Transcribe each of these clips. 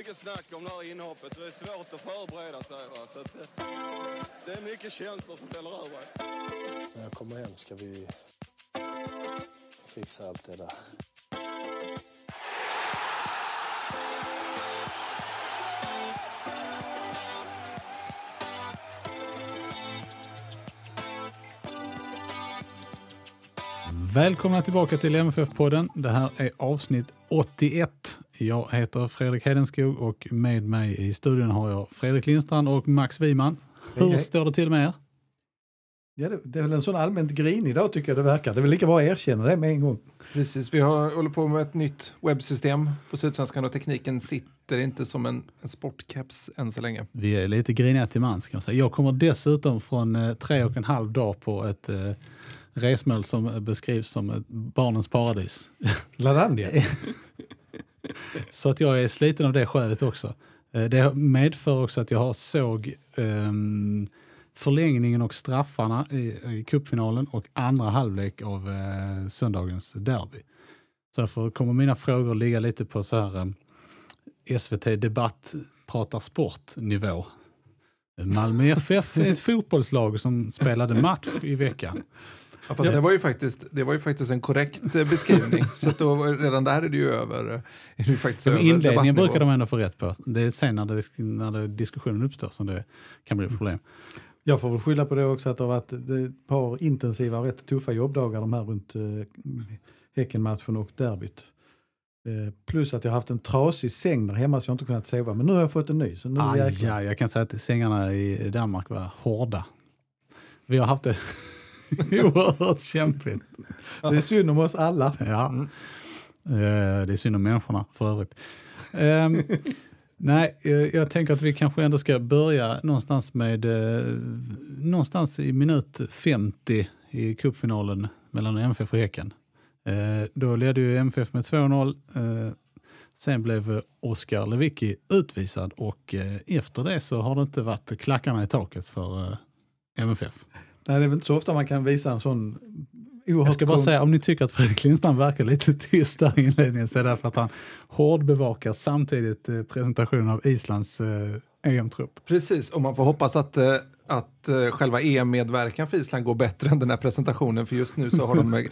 Mycket snack om det här inhoppet. Det är svårt att förbereda sig. Va? Så att, eh, det är mycket känslor som spelar över. När jag kommer hem ska vi fixa allt det där. Välkomna tillbaka till MFF-podden. Det här är avsnitt 81. Jag heter Fredrik Hedenskog och med mig i studion har jag Fredrik Lindstrand och Max Wiman. Hur Hej, hej. står det till med er? Ja, det, det är väl en sån allmänt grinig dag tycker jag det verkar. Det är väl lika bra att erkänna det med en gång. Precis, vi har, håller på med ett nytt webbsystem på Sydsvenskan och tekniken sitter inte som en, en sportcaps än så länge. Vi är lite griniga till mans kan jag säga. Jag kommer dessutom från eh, tre och en halv dag på ett eh, resmål som beskrivs som ett barnens paradis. Ladandia. Så att jag är sliten av det skälet också. Eh, Det medför också att jag har såg ehm, förlängningen och straffarna i, i cupfinalen och andra halvlek av eh, söndagens derby. Så därför kommer mina frågor ligga lite på så här eh, SVT Debatt pratar sport-nivå. Malmö FF är ett fotbollslag som spelade match i veckan. Ja, fast det, var ju faktiskt, det var ju faktiskt en korrekt eh, beskrivning. så att då, redan där är det ju över. eh, Är det ju faktiskt Men över inledningen brukar de ändå få rätt på. Det är sen när, det, när det, diskussionen uppstår som det kan bli problem. Jag får väl skylla på det också att det har varit ett par intensiva och rätt tuffa jobbdagar de här runt eh, Häckenmatchen och derbyt. Eh, plus att jag har haft en trasig säng där hemma så jag inte kunnat sova. Men nu har jag fått en ny. Så nu Aj, aj, jag kan säga att sängarna i Danmark var hårda. Vi har haft det oerhört kämpigt. Det är synd om oss alla. Ja. Eh, Det är synd om människorna för övrigt. Ehm, nej, eh, jag tänker att vi kanske ändå ska börja någonstans med eh, någonstans i minut 50 i cupfinalen mellan MFF och Häcken. Då ledde ju MFF med 2-0. Eh, sen blev Oskar Lewicki utvisad och efter det så har det inte varit klackarna i taket för MFF. Nej, det är väl inte så ofta man kan visa en sån oerhört Jag ska bara säga, om ni tycker att Fredrik Lindstrand verkar lite tyst där i inledningen så är det därför att han hårdbevakar samtidigt eh, presentationen av Islands eh, EM-trupp. Precis, och man får hoppas att, eh, att eh, själva EM-medverkan för Island går bättre än den här presentationen, för just nu så har de eh,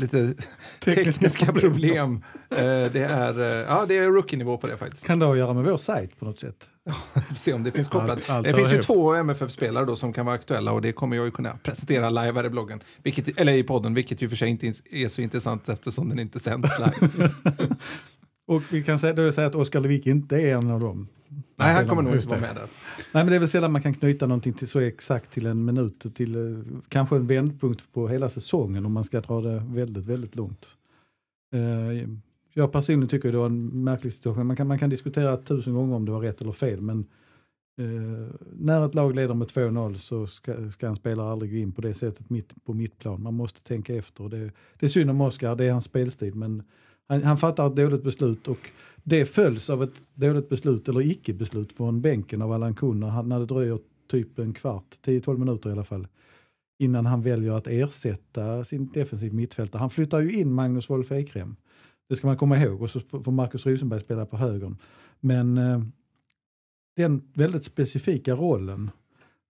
lite tekniska problem. Eh, det, är, eh, ja, det är rookie-nivå på det faktiskt. Kan det ha att göra med vår sajt på något sätt? Se om det finns kopplat. Allt- allt det finns ju ihop. två MFF-spelare då som kan vara aktuella och det kommer jag ju kunna presentera live här i bloggen, vilket, eller i podden, vilket ju för sig inte är så intressant eftersom den inte sänds live. Och vi kan säga, då säga att Oskar Lewicki inte är en av dem. Nej, han kommer nog inte vara med där. Nej, men det är väl sällan man kan knyta någonting till så exakt till en minut, till eh, kanske en vändpunkt på hela säsongen om man ska dra det väldigt, väldigt långt. Eh, jag personligen tycker det var en märklig situation. Man kan, man kan diskutera tusen gånger om det var rätt eller fel, men eh, när ett lag leder med 2-0 så ska, ska en spelare aldrig gå in på det sättet mitt på mittplan. Man måste tänka efter. Det, det är synd om Oskar, det är hans spelstil, men han, han fattar ett dåligt beslut och det följs av ett dåligt beslut eller icke-beslut från bänken av Allan Kuhn när, när det dröjer typ en kvart, 10-12 minuter i alla fall, innan han väljer att ersätta sin defensiv mittfältare. Han flyttar ju in Magnus Wolf Ekrem. Det ska man komma ihåg och så får får Marcus Rosenberg spela på högern. Men eh, den väldigt specifika rollen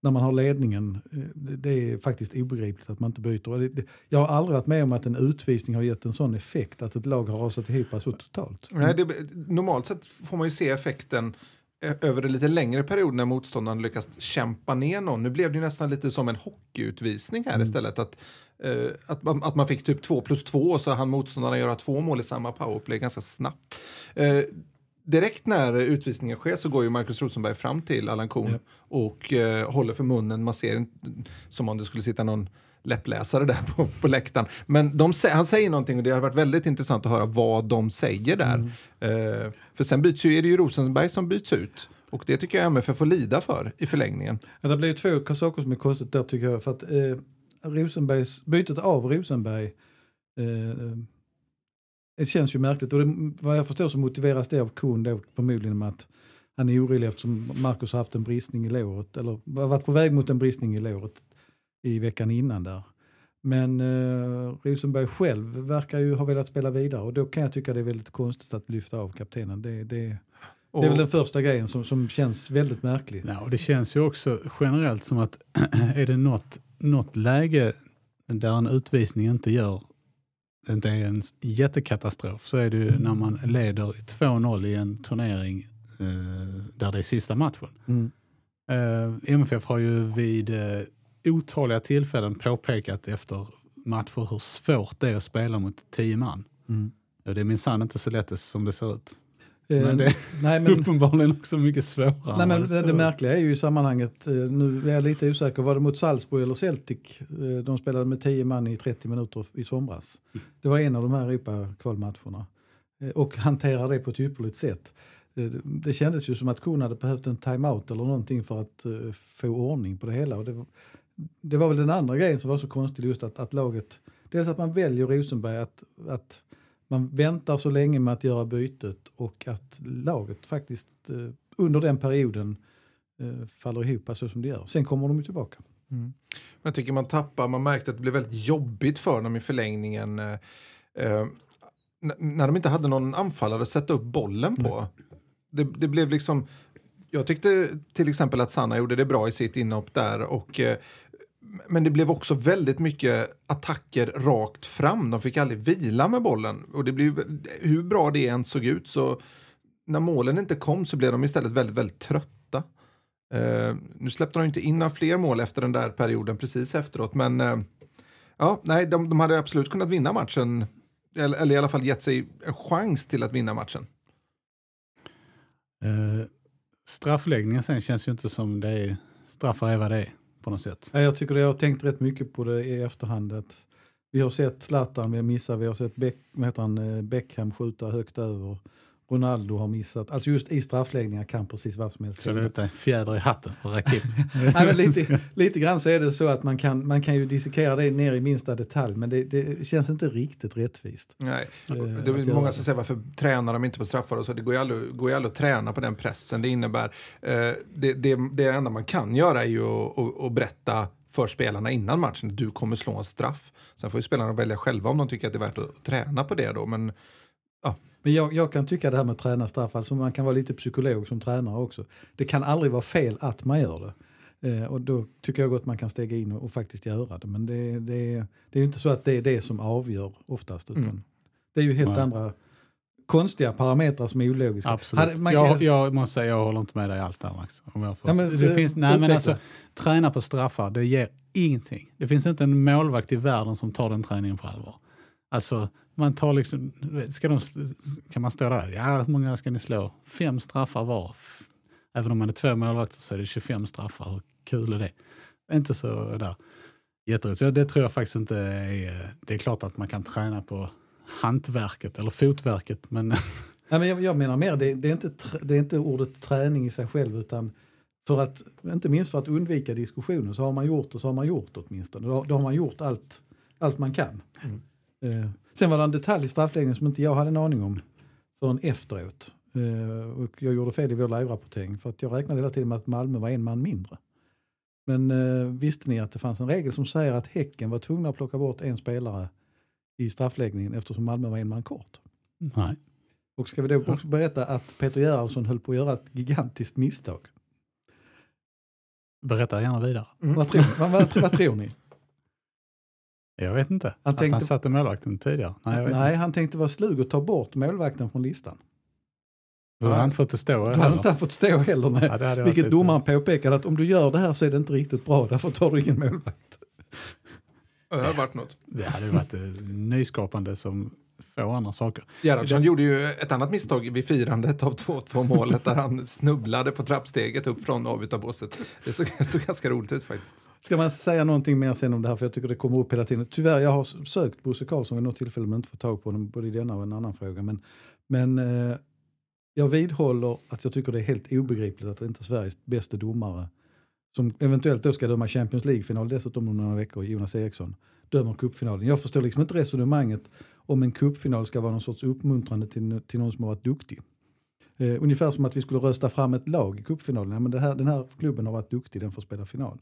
när man har ledningen, eh, det är faktiskt obegripligt att man inte byter. Jag har aldrig varit med om att en utvisning har gett en sån effekt att ett lag har rasat ihop så totalt. Nej, det, normalt sett får man ju se effekten ö- över en lite längre period när motståndaren lyckas kämpa ner någon. Nu blev det ju nästan lite som en hockeyutvisning här istället. Att, eh, att, man, att man fick typ två plus två och så hann motståndarna göra två mål i samma powerplay ganska snabbt. Eh, direkt när utvisningen sker så går ju Marcus Rosenberg fram till Allan Kuhn Ja. och eh, håller för munnen. Man ser inte som om det skulle sitta någon läppläsare där på, på läktaren. Men de, han säger någonting och det har varit väldigt intressant att höra vad de säger där. Eh, för sen byts ju, är det ju Rosenberg som byts ut. Och det tycker jag MFF får lida för i förlängningen. Ja, det blir ju två saker som är konstigt där tycker jag. För att eh, Rosenbergs, bytet av Rosenberg eh, det känns ju märkligt. Och det, vad jag förstår så motiveras det av Kuhn då förmodligen med att han är orolig eftersom Marcus har haft en bristning i låret, eller varit på väg mot en bristning i låret i veckan innan där. Men eh, Rosenberg själv verkar ju ha velat spela vidare och då kan jag tycka det är väldigt konstigt att lyfta av kaptenen. Det, det, det är väl den första grejen som, som känns väldigt märklig. Ja, och det känns ju också generellt som att är det något, något läge där en utvisning inte gör inte är en jättekatastrof så är det ju när man leder 2-0 i en turnering eh, där det är sista matchen. Mm. Eh, MFF har ju vid eh, otaliga tillfällen påpekat efter matcher hur svårt det är att spela mot tio man. Mm. Det är minsann inte så lätt som det ser ut. Eh, Men det är nej, men, uppenbarligen också mycket svårare. nej, men det, det märkliga är ju i sammanhanget, eh, nu är jag lite osäker, var det mot Salzburg eller Celtic? Eh, De spelade med 10 man i 30 minuter i somras. Det var en av de här Europa-kvalmatcherna. Eh, Och hanterade det på ett ypperligt sätt. Eh, Det kändes ju som att Kuhn hade behövt en timeout eller någonting för att eh, få ordning på det hela. Och det, var, det var väl den andra grejen som var så konstig, just att, att laget, dels att man väljer Rosenberg, att, att man väntar så länge med att göra bytet och att laget faktiskt eh, under den perioden eh, faller ihop så som det gör. Sen kommer de ju tillbaka. Men Jag tycker man tappar, man märkte att det blev väldigt jobbigt för dem i förlängningen. Eh, eh, när de inte hade någon anfallare att sätta upp bollen på. Det, det blev liksom, jag tyckte till exempel att Sanna gjorde det bra i sitt inhopp där. Och, eh, men det blev också väldigt mycket attacker rakt fram. De fick aldrig vila med bollen. Och det blev, hur bra det än såg ut så när målen inte kom så blev de istället väldigt, väldigt trötta. Uh, nu släppte de inte in några fler mål efter den där perioden precis efteråt, men uh, ja, nej, de, de hade absolut kunnat vinna matchen. Eller, eller i alla fall gett sig en chans till att vinna matchen. Uh, straffläggningen sen känns ju inte som det är, straffar är vad det är på något sätt. Jag tycker det, jag har tänkt rätt mycket på det i efterhand. Att vi har sett Zlatan vi har vi har sett Beck, vad heter han, eh, Beckham skjuta högt över. Ronaldo har missat. Alltså just i straffläggningar kan precis vad som helst Så det är inte fjäder i hatten för Rakip. Nej, men lite, lite grann så är det så att man kan, man kan ju dissekera det ner i minsta detalj men det, det känns inte riktigt rättvist. Nej. Eh, Det är många som säger varför tränar de inte på straffar och så. Det går ju aldrig, går ju aldrig att träna på den pressen. Det innebär, eh, det, det, det enda man kan göra är ju att, att, att berätta för spelarna innan matchen att du kommer slå en straff. Sen får ju spelarna välja själva om de tycker att det är värt att träna på det då. Men Men jag, jag kan tycka det här med att träna straff, alltså man kan vara lite psykolog som tränare också. Det kan aldrig vara fel att man gör det. Eh, och då tycker jag gott man kan stega in och, och faktiskt göra det. Men det, det, det är ju inte så att det är det som avgör oftast. Utan Mm. Det är ju helt Nej. andra konstiga parametrar som är ologiska. Absolut. Man jag, jag måste säga, jag håller inte med dig alls där Max. Om jag får, Ja, men, det eh, finns, nej, men alltså, träna på straffar, det ger ingenting. Det finns inte en målvakt i världen som tar den träningen på allvar. Alltså, man tar liksom, ska de, kan man stå där, ja hur många ska ni slå? Fem straffar var. Även om man är två målvakter så är det 25 straffar, hur kul är det? Inte så där jätteroligt. Så det tror jag faktiskt inte är, det är klart att man kan träna på hantverket eller fotverket, men Nej, men jag, jag menar mer, det, det, är inte, det är inte ordet träning i sig själv utan för att, inte minst för att undvika diskussioner så har man gjort det så har man gjort åtminstone. Då, då har man gjort allt, allt man kan. Eh, sen var det en detalj i straffläggningen som inte jag hade en aning om förrän efteråt. Eh, och jag gjorde fel i vår live-rapportering för att jag räknade hela tiden med att Malmö var en man mindre. Men eh, visste ni att det fanns en regel som säger att Häcken var tvungna att plocka bort en spelare i straffläggningen eftersom Malmö var en man kort? nej. Och ska vi då Så. också berätta att Peter Gerhardsson höll på att göra ett gigantiskt misstag. Berätta gärna vidare. Vad, tror, vad, vad, vad tror ni? Jag vet inte. Han att tänkte- han satte målvakten tidigare? Nej, jag vet Nej, inte. han tänkte vara slug och ta bort målvakten från listan. Så har han inte fått det stå Då hade heller. inte han fått stå heller. Nej. Ja, hade Vilket domaren påpekade att om du gör det här så är det inte riktigt bra, därför tar du ingen målvakt. det har varit något. Det hade varit eh, nyskapande som få andra saker. Gerhardsson gjorde ju ett annat misstag vid firandet av 2-2 målet där han snubblade på trappsteget upp från avbytarbåset. Det såg, såg ganska roligt ut faktiskt. Ska man säga någonting mer sen om det här, för jag tycker det kommer upp hela tiden. Tyvärr, jag har sökt Bosse Karlsson vid något tillfälle men inte fått tag på honom, både i denna och en annan fråga. Men, men eh, jag vidhåller att jag tycker det är helt obegripligt att inte Sveriges bästa domare, som eventuellt då ska döma Champions League-final dessutom om några veckor, Jonas Eriksson, dömer cupfinalen. Jag förstår liksom inte resonemanget om en cupfinal ska vara någon sorts uppmuntrande till, till någon som har varit duktig. Eh, ungefär som att vi skulle rösta fram ett lag i cupfinalen. Ja, men det här, den här klubben har varit duktig, den får spela final.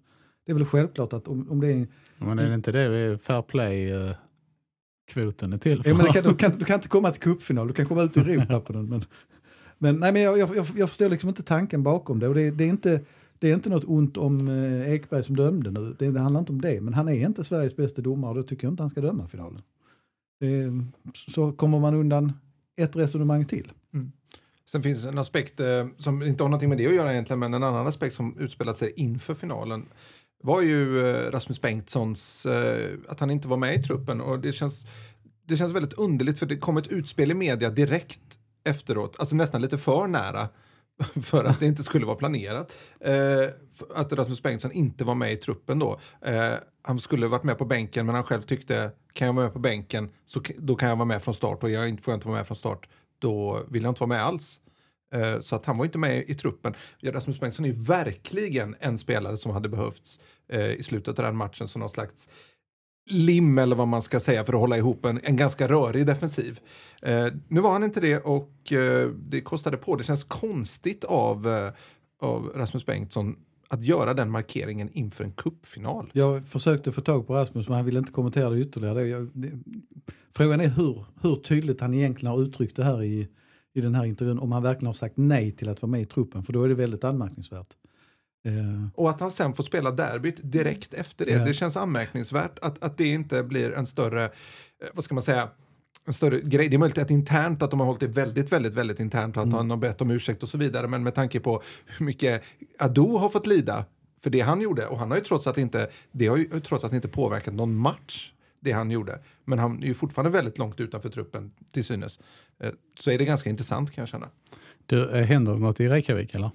Det är väl självklart att om, om det är... Men är det inte det fair play-kvoten är till för? Ja, men kan, du, kan, du kan inte komma till cupfinal, du kan komma ut i Europa på den. Men, men, nej, men jag, jag, jag förstår liksom inte tanken bakom det. Och det, det, är inte, det är inte något ont om eh, Ekberg som dömde nu, det, det handlar inte om det. Men han är inte Sveriges bästa domare och då tycker jag inte han ska döma finalen. Eh, så kommer man undan ett resonemang till. Mm. Sen finns en aspekt eh, som inte har någonting med det att göra egentligen, men en annan aspekt som utspelat sig inför finalen var ju eh, Rasmus Bengtssons, eh, att han inte var med i truppen och det känns, det känns väldigt underligt för det kom ett utspel i media direkt efteråt, alltså nästan lite för nära för att det inte skulle vara planerat. Eh, att Rasmus Bengtsson inte var med i truppen då. Eh, han skulle varit med på bänken men han själv tyckte kan jag vara med på bänken så då kan jag vara med från start och jag får jag inte vara med från start då vill jag inte vara med alls. Eh, så att han var inte med i truppen. Rasmus Bengtsson är verkligen en spelare som hade behövts eh, i slutet av den matchen som någon slags lim eller vad man ska säga för att hålla ihop en, en ganska rörig defensiv. Eh, nu var han inte det och eh, det kostade på. Det känns konstigt av, eh, av Rasmus Bengtsson att göra den markeringen inför en kuppfinal. Jag försökte få tag på Rasmus men han ville inte kommentera det ytterligare. Jag, det, frågan är hur, hur tydligt han egentligen har uttryckt det här i, i den här intervjun. Om han verkligen har sagt nej till att vara med i truppen för då är det väldigt anmärkningsvärt. Uh. Och att han sen får spela derbyt direkt efter det. Yeah. Det känns anmärkningsvärt att, att det inte blir en större, eh, vad ska man säga, en större grej. Det är möjligt att internt att de har hållit det väldigt, väldigt, väldigt internt och att mm. han har bett om ursäkt och så vidare. Men med tanke på hur mycket Ado har fått lida för det han gjorde och han har ju trots att inte, det har ju trots att inte påverkat någon match det han gjorde. Men han är ju fortfarande väldigt långt utanför truppen till synes. Eh, så är det ganska intressant kan jag känna. Du, händer det något i Reykjavik eller?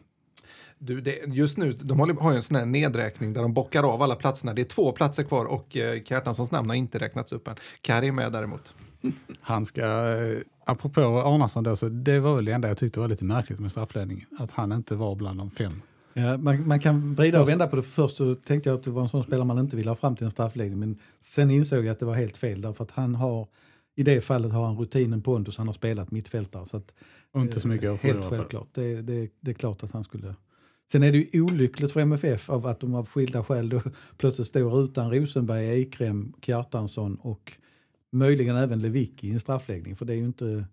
Du, det, just nu, de har ju en sån här nedräkning där de bockar av alla platserna. Det är två platser kvar och eh, Kjartanssons namn har inte räknats upp än. Kari är med däremot. Han ska, eh, apropå Arnason då, så det var väl det enda jag tyckte var lite märkligt med straffledningen. Att han inte var bland de fem. Ja, man, man kan vrida och vända på det. Först så tänkte jag att det var en sån spelare man inte ville ha fram till en straffläggning. Men sen insåg jag att det var helt fel därför att han har, i det fallet har han rutinen Pontus, han har spelat mittfältare. Så att, och inte så mycket att Helt självklart. Det, det, det är klart att han skulle Sen är det ju olyckligt för MFF av att de av skilda skäl då plötsligt står utan Rosenberg, Eikrem, Kjartansson och möjligen även Lewicki i en straffläggning. För det är ju inte,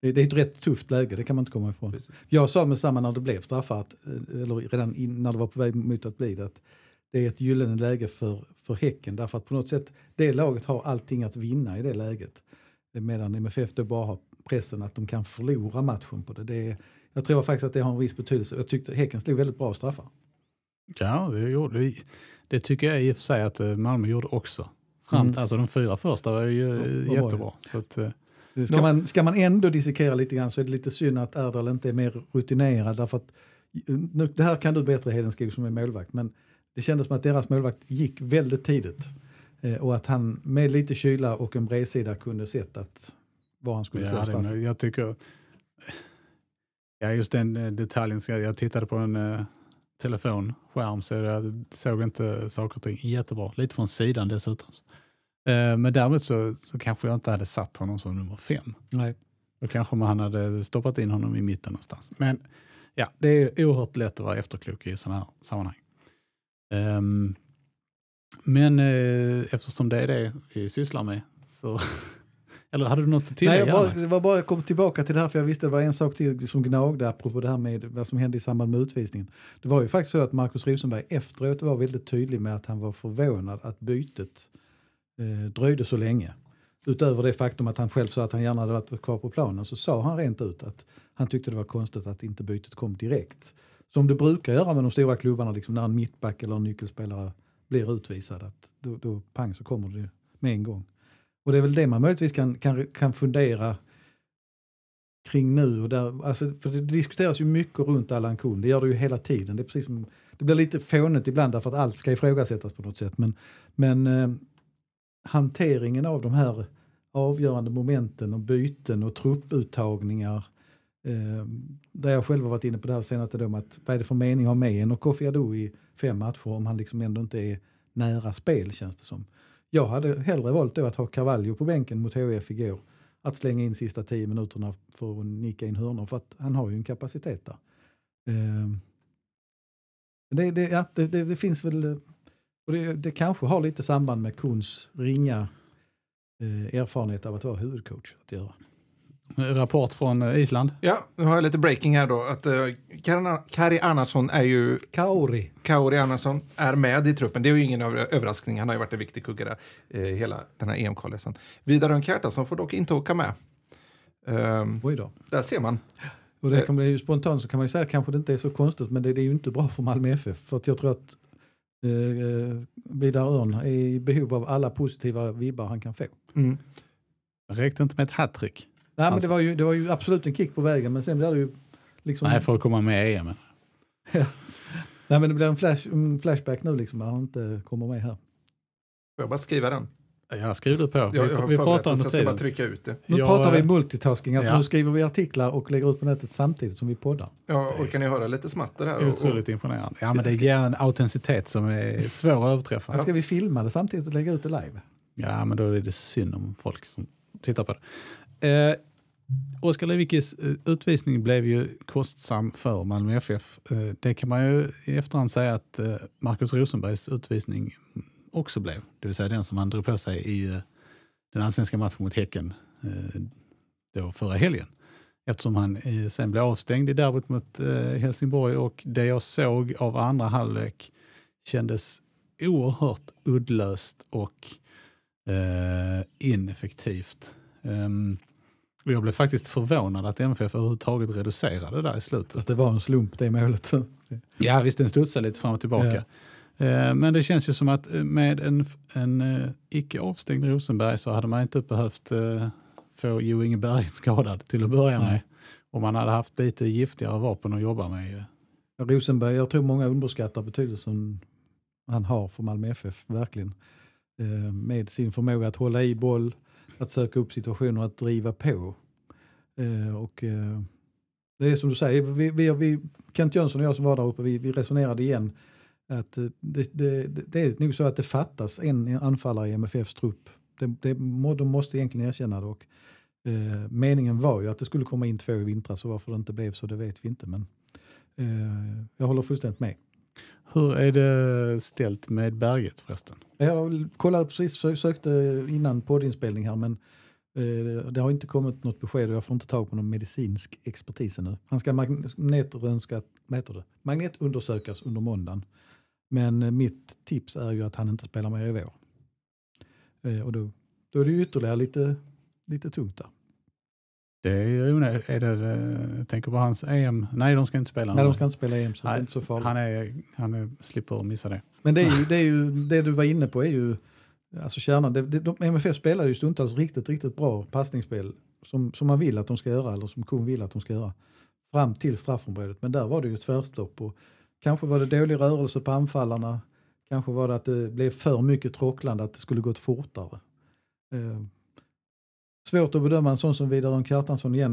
det är ett rätt tufft läge, det kan man inte komma ifrån. Precis. Jag sa med samma när det blev straffat, eh, eller redan in, när det var på väg mot att bli det, att det är ett gyllene läge för, för Häcken. Därför att på något sätt, det laget har allting att vinna i det läget. Medan MFF då bara har pressen att de kan förlora matchen på det. det är, jag tror faktiskt att det har en viss betydelse. Jag tyckte Häcken slog väldigt bra straffar. Ja, det gjorde det. Det tycker jag i och för sig att eh, Malmö gjorde också. Fram, mm. Alltså de fyra första var ju ja, jättebra. Så att, eh, ska, man, ska man ändå dissekera lite grann så är det lite synd att Erdal inte är mer rutinerad. Därför att, nu, det här kan du bättre Hedenskog som är målvakt, men det kändes som att deras målvakt gick väldigt tidigt. Eh, och att han med lite kyla och en bredsida kunde sett att var han skulle ja, slå straffen. Jag tycker Ja, just den eh, detaljen. Jag tittade på en uh, telefonskärm så jag såg inte saker och ting jättebra. Lite från sidan dessutom. Uh, men däremot så, så kanske jag inte hade satt honom som nummer fem. Nej. Då kanske man hade stoppat in honom i mitten någonstans. Men ja, det är oerhört lätt att vara efterklok i sådana här sammanhang. Um, men uh, eftersom det är det vi sysslar med så Eller hade du något att tillägga? Nej, jag bara, det var bara jag kom tillbaka till det här för jag visste det var en sak till som gnagde apropå det här med vad som hände i samband med utvisningen. Det var ju faktiskt så att Markus Rosenberg efteråt var väldigt tydlig med att han var förvånad att bytet eh, dröjde så länge. Utöver det faktum att han själv sa att han gärna hade varit kvar på planen så sa han rent ut att han tyckte det var konstigt att inte bytet kom direkt. Som det brukar göra med de stora klubbarna, liksom när en mittback eller en nyckelspelare blir utvisad, att då, då pang så kommer det med en gång. Och det är väl det man möjligtvis kan, kan, kan fundera kring nu. Och där, alltså, för det diskuteras ju mycket runt Allan Kuhn, det gör det ju hela tiden. Det, är precis som, det blir lite fånigt ibland därför att allt ska ifrågasättas på något sätt. Men, men eh, hanteringen av de här avgörande momenten och byten och trupputtagningar Eh, där jag själv har varit inne på det här senaste då med att vad är det för mening att ha med en och Kofi Adu i fem matcher om han liksom ändå inte är nära spel känns det som. Jag hade hellre valt då att ha Carvalho på bänken mot HIF igår. Att slänga in sista tio minuterna för att nicka in hörnor för att han har ju en kapacitet där. Eh, det, det, ja, det, det, det finns väl, och det, det kanske har lite samband med Kuns ringa eh, erfarenhet av att vara huvudcoach att göra. Rapport från eh, Island. Ja, nu har jag lite breaking här då. Att uh, Kari Arnarsson är ju... Kaori. Kaori Arnarsson är med i truppen. Det är ju ingen överraskning. Han har ju varit en viktig kugge där eh, hela den här EM-kvalresan. Vidar Rönn får dock inte åka med. Um, Oj då. Där ser man. Och det kan bli spontant så kan man ju säga att kanske det inte är så konstigt men det, det är ju inte bra för Malmö FF. För att jag tror att eh, Vidar Örn är i behov av alla positiva vibbar han kan få. Mm. Räckte inte med ett hattrick. Nej, Alltså- men det var, ju, det var ju absolut en kick på vägen, men sen blir det ju liksom... Nej, för att komma med i EM. Nej, men det blir en, flash, en flashback nu liksom, när han inte kommer med här. Får jag bara skriva den? Jag skriver du på. Jag, jag vi, pratar under jag ska bara tiden. trycka ut det. Nu Jag, pratar vi multitasking, alltså ja. nu skriver vi artiklar och lägger ut på nätet samtidigt som vi poddar. Ja, orkar ni höra lite smatter här? Det är Och- och- otroligt imponerande. Ja, men det ger en autenticitet som är svår att överträffa. Ska vi filma det samtidigt och lägga ut det live? Ja, men då är det synd om folk som tittar på det. Eh, Oskar Lewickis eh, utvisning blev ju kostsam för Malmö FF. Eh, det kan man ju i efterhand säga att eh, Markus Rosenbergs utvisning också blev. Det vill säga den som han drog på sig i den allsvenska matchen mot Häcken då förra helgen. Eftersom han sen blev avstängd i derbyt mot Helsingborg och det jag såg av andra halvlek kändes oerhört uddlöst och ineffektivt. Ehm, jag blev faktiskt förvånad att MFF överhuvudtaget reducerade där i slutet. Fast det var en slump det målet. Ja visst, den studsade lite fram och tillbaka. Eh, Men det känns ju som att eh, med en, en eh, icke avstängd Rosenberg så hade man inte behövt eh, få Jo Inge Berg skadad till att börja med. Nej. Och man hade haft lite giftigare vapen att jobba med. Rosenberg, jag tror många underskattar betydelsen han har för Malmö FF, verkligen. Med sin förmåga att hålla i boll, att söka upp situationer, att driva på. Eh, och eh, det är som du säger, vi, vi, vi, Kent Jönsson och jag som var där uppe, vi, vi resonerade igen att eh, det, det, det, det är nog så att det fattas en anfallare i MFFs trupp. Det, det, de måste egentligen erkänna det. Och, eh, meningen var ju att det skulle komma in två i vintras och varför det inte blev så det vet vi inte. Men eh, jag håller fullständigt med. Hur är det ställt med Berget förresten? Jag kollade precis, sökte innan poddinspelning här men eh, det har inte kommit något besked och jag får inte tag på någon medicinsk expertis ännu. Han ska magnetröntgas, vad heter det? magnetundersökas under måndagen. Men eh, mitt tips är ju att han inte spelar mer i vår. Eh, och då, då är det ju ytterligare lite, lite tungt där. Det är, onö- är det, eh, jag tänker på hans EM. Nej, de ska inte spela. Nej, de ska inte spela EM så det är Nej, inte så farligt. Han, är, han är, slipper missa det. Men det, är ju, det, är ju, det du var inne på är ju alltså kärnan. Det, det, de, MFF spelar ju stundtals riktigt, riktigt bra passningsspel som, som man vill att de ska göra eller som Kuhn vill att de ska göra fram till straffområdet. Men där var det ju tvärstopp och kanske var det dålig rörelse på anfallarna. Kanske var det att det blev för mycket tråcklande, att det skulle gått fortare. Svårt att bedöma en sån som Vidar Kjartansson igen.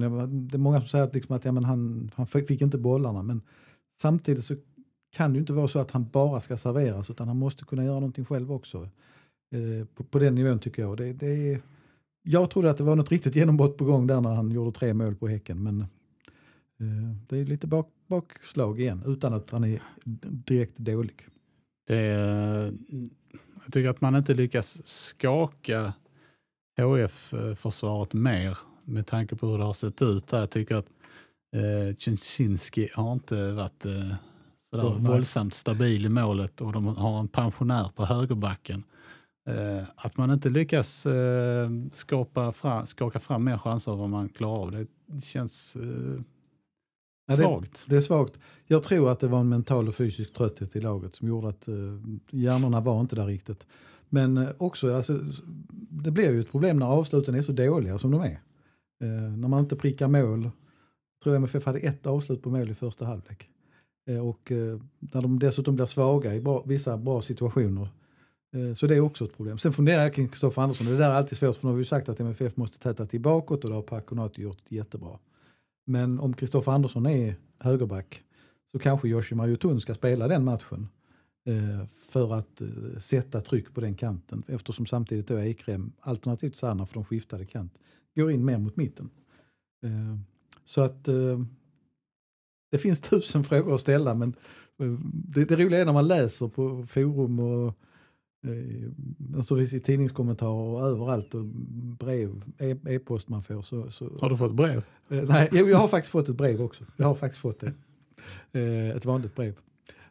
Det är många som säger att, liksom att ja, men han, han fick inte bollarna, men samtidigt så kan det ju inte vara så att han bara ska serveras utan han måste kunna göra någonting själv också. Eh, på, på den nivån tycker jag. Det, det är, jag trodde att det var något riktigt genombrott på gång där när han gjorde tre mål på Häcken men eh, det är lite bak, bakslag igen utan att han är direkt dålig. Det är, jag tycker att man inte lyckas skaka HF-försvaret mer med tanke på hur det har sett ut där. Jag tycker att eh, Czynszynski har inte varit eh, sådär Så, nej. våldsamt stabil i målet och de har en pensionär på högerbacken. Eh, att man inte lyckas eh, skapa fram, skaka fram mer chanser än vad man klarar av, det känns eh, Ja, det- svagt. Det är svagt. Jag tror att det var en mental och fysisk trötthet i laget som gjorde att eh, hjärnorna var inte där riktigt. Men eh, också, alltså, det blir ju ett problem när avsluten är så dåliga som de är. Eh, när man inte prickar mål. Jag tror MFF hade ett avslut på mål i första halvlek. Eh, och eh, när de dessutom blir svaga i bra, vissa bra situationer. Eh, så det är också ett problem. Sen funderar jag kring Kristoffer Andersson. Det där är alltid svårt för nu har vi ju sagt att MFF måste täta till bakåt och det har Paconati gjort jättebra. Men om Kristoffer Andersson är högerback så kanske Yoshimar Mariotun ska spela den matchen eh, för att eh, sätta tryck på den kanten eftersom samtidigt då Ekrem, alternativt Sanna för de skiftade kant, går in mer mot mitten. Eh, så att eh, det finns tusen frågor att ställa men eh, det, det roliga är när man läser på forum och eh, naturligtvis i tidningskommentarer och överallt och brev, e- e-post man får. Så, så, Har du fått brev? Eh, nej, jo, jag har faktiskt fått ett brev också. Jag har faktiskt fått det. Eh, ett vanligt brev.